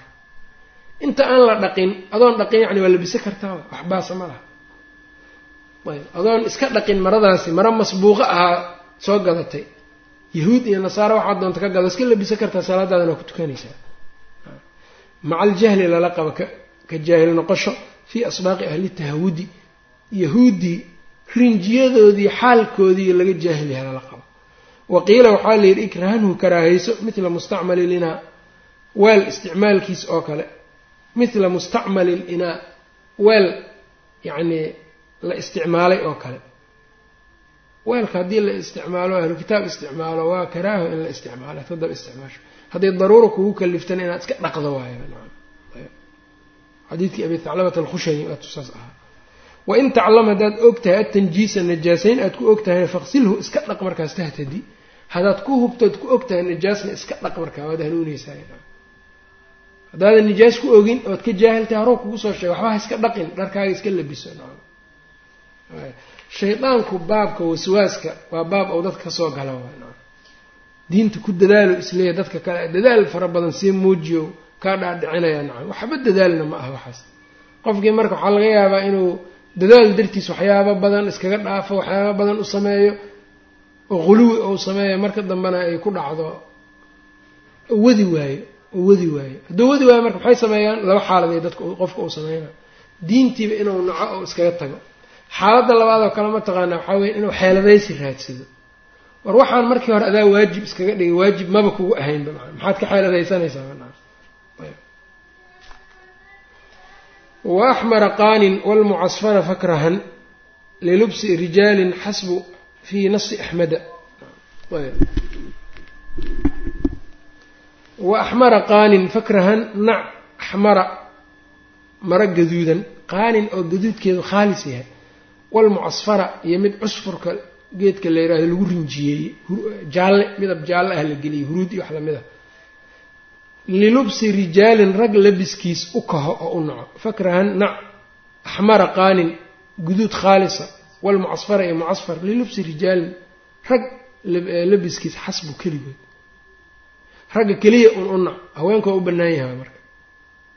Inta aan la dhaqin adoon dhaqin yacni waa labisa kartaa? Wax baasa ma laha. Adoon iska dhaqin maradaasi mara masbuuqo ahaa soo gadatay. Yahuud iyo nasaara waxaad doonta ka gado iska labisa kartaa salaadaadana waa ku tukanaysaa. Maca aljahli lala qabo ka jaahil noqosho fii asbaaqi ahli tahawudi. Yahuuddii rinjiyadoodii xaalkoodii laga jaahil yahay lala qabo. Wa qiila waxaa la yidhi ikrahanhu karaahayso mithla mustacmali linaa weel isticmaalkiis oo kale mithla mustacmali linaa weel yacnii la isticmaalay oo kale. Weelka haddii la isticmaalo ahlu kitaab isticmaalo waa karaaho in la isticmaalo tadaba isticmaasho. Hadday daruura kugu kaliftana inaad iska dhaqdo waayo. Xadiidkii abi thaclabata alkhushani waa tusaas ahaa wain taclam haddaad og tahay atanjiisa najaasayn aad ku og faqsilhu iska dhaq markaas tahtadi. Haddaad ku hubtood ku og tahay najaasna iska dhaq markaa waad hanuunaysaa haddaadan nijaas ku ogin ood ka jaahil tahay horoo kugu soo sheega waxba ha iska dhaqin dharkaaga iska labiso shaydaanku baabka waswaaska waa baab ou dadka ka soo gala diinta ku dadaalo isleeya dadka kale dadaal fara badan sii muujiyo kaa dhaadhicinaya nacam. Waxba dadaalna ma aha waxaas. Qofkii marka waxaa laga yaabaa inuu dadaal dartiis waxyaabo badan iskaga dhaafo waxyaabo badan u sameeyo oo quluwi ou sameeyo marka dambena ay ku dhacdo wadi waayo oo wadi waayo. Hadduu wadi waayo marka maxay sameeyaan? Laba xaaladay dadka qofka uu sameynayo diintiiba inuu naco oo iskaga tago. Xaaladda labaadoo kale mataqaanaa waxaa weya inuu xeeladaysi raadsado. War waxaan markii hore adaa waajib iskaga dhigay waajib maba kugu ahaynba maxaad ka xeeladaysanaysaa wa axmara qaanin walmucasfara fakrahan lilubsi rijaalin xasbu fii nasi axmeda wa axmara qaanin fakrahan nac axmara mara gaduudan. Qaanin oo gaduudkeedu khaalis yahay. Walmucasfara iyo mid cusfurka geedka la yidhahdo lagu rinjiyeeyey jaalle midab jaalle ah la geliyey huruud iyo wax la mid a lilubsi rijaalin rag labiskiis u kaho oo u naco. Fakrahan nac axmara qaanin guduud khaalisa walmucasfara iyo mucasfar lilubsi rijaalin rag labiskiis xasbu keligood. Ragga keliya un u nac haweenka waa u bannaan yahay marka.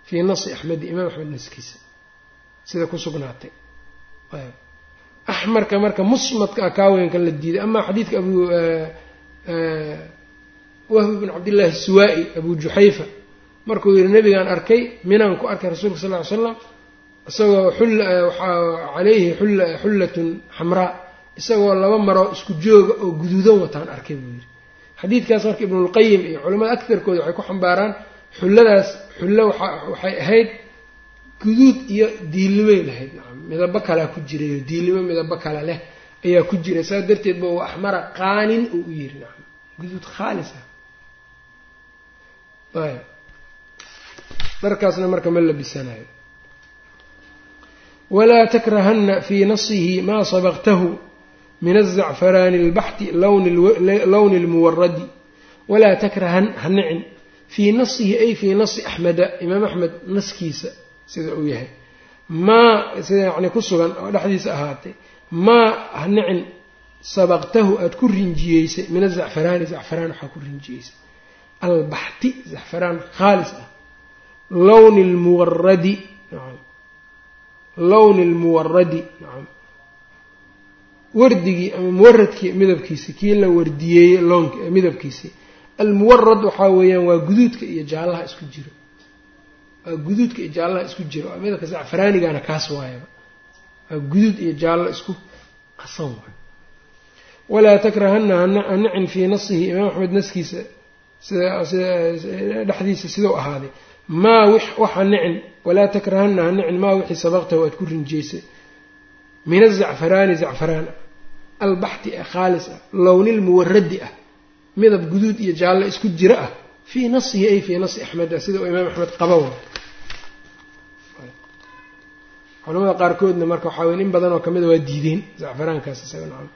Fii nasi axmedi imaam axmed naskiisa. Sida ku sugnaatay. Axmarka marka musmadka ah kaaweynkan la diiday amaa xadiidka abu wahbi bn cabdillaahi suwaa-i abu juxayfa markuu yihi nabigaan arkay minaan ku arkay rasuulka sal ly slam isagoo waxaa calayhi xullatun xamraa isagoo laba maro isku jooga oo guduudan wataan arkay buu yidhi. Xadiidkaas marka ibnulqayim iyo culamada agtarkooda waxay ku xambaaraan xulladaas xullo waxay ahayd guduud iyo diilnimay lahayd. Nacam midabo kalea ku jiray oo diilnimo midabo kale leh ayaa ku jiray. Saas darteed ba wa axmara qaanin uu u yiri nacam guduud khaalis ah ayb. Dharkaasna marka ma labisanayo walaa takrahanna fii nasihi maa sabaqtahu min azacfaraani albaxti lowni lmuwaradi walaa takrahan ha nicin fii nasihi ay fii nasi axmeda imaam axmed naskiisa sida uu yahay. Maa sida yani ku sugan oo dhexdiisa ahaatay maa ha nicin sabaqtahu aada ku rinjiyeysay min azacfaraani zacfaraan waxaa ku rinjiyeysay albaxti zacfaraan khaalis ah lowni lmuwaradi lowni lmuwaradi nacam wardigii ama muwaradkii midabkiisi kii la wardiyeeyey loonk midabkiisii almuwarad waxaa weeyaan waa guduudka iyo jaallaha isku jiro waa guduudka iyo jaallaha isku jiro midabka zacfaraanigana kaas waayaba waa guduud iyo jaallo isku qasan waay walaa takrahana hanicin fii nasihi imaam axmed naskiisa dhexdiisa sidau ahaaday maa waxa nicin walaa takrahana ha nicin maa wixii sabaqtahu aad ku rinjeysay min azacfaraani zacfaraan ah albaxti ah khaalis ah lownilmuwaradi ah midab guduud iyo jaallo isku jiro ah fii nasihi ay fii nasi axmed ah sida uu imaam axmed qaba wa culamada qaarkoodna marka waxaa wey in badan oo kamida waa diideen zacfaraankaas isaga nacam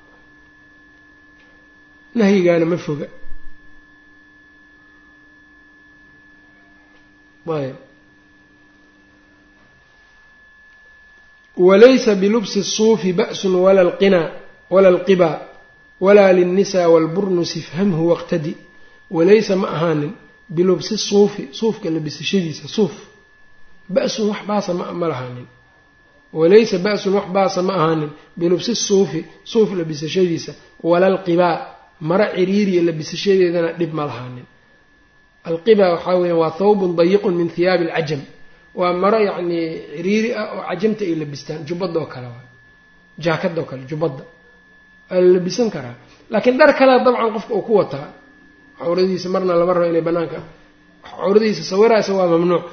nahyigaana ma foga ayb walaysa bilubsi الsuufi ba'sun wala alqinaa wala alqibaa walaa lilnisaa waalburnusi ifhamhu waqtadi. Walaysa ma ahaanin bilubsi suufi suufka labisashadiisa suuf. Ba-sun wax baasa ma lahaanin. Walaysa ba-sun wax baasa ma ahaanin bilubsi suufi suuf labisashadiisa wala alqibaa mara ciriiriya labisashadeedana dhib ma lahaanin alqibaa waxaa weya waa thawbun dayiqun min hiyaabi alcajam waa maro yacnii ciriiri ah oo cajamta ay labistaan jubbada oo kale waa jaakada oo kale jubbadda. Waa la labisan karaa laakiin dhar kalea dabcan qofka uu ku wataa cawradiisa marna lama rabo inay banaanka cawradiisa sawiraasa waa mamnuuc.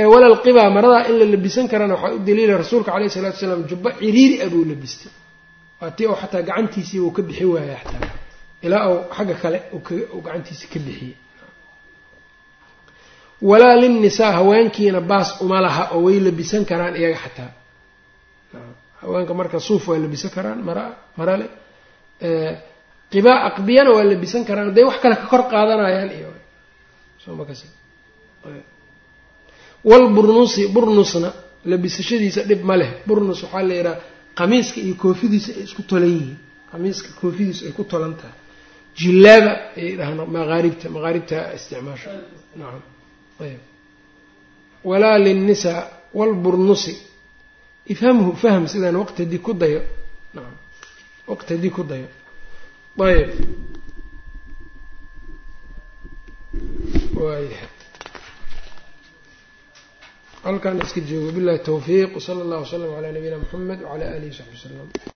Ee walal qibaa maradaa in la labisan karana waxaa u daliila rasuulka caleyhi salatu salaam jubbo ciriiri ah buu labistay. Waa tii oo xataa gacantiisii uu ka bixi waaya xataa. Ilaa uu xagga kale gacantiisi ka bixiyey walaa linnisaa haweenkiina baas uma laha oo way labisan karaan iyaga xataa. Haweenka marka suuf waa labisan karaan mara marale. Qibaa aqbiyana waa labisan karaan hadday wax kale ka kor qaadanayaan iyo walburnusi burnusna labisashadiisa dhib ma leh. Burnus waxaa la yidhaha qamiiska iyo koofidiisa ay isku tolan yihiin. Qamiiska koofidiisa ay ku tolan tahay. Jillaaba ayay dhahaan maqaaribta maqaaribta isticmaasho. Nacam walaa linnisaa walburnusi ifhamhu fahm sidaan waqtadii ku dayo waqtadii ku dayo ayb waayahay halkaan iska joogo billahi tawfiiq wsala allah wslam calaa nabiyina muxamed wcala alihi wsaxbi wslam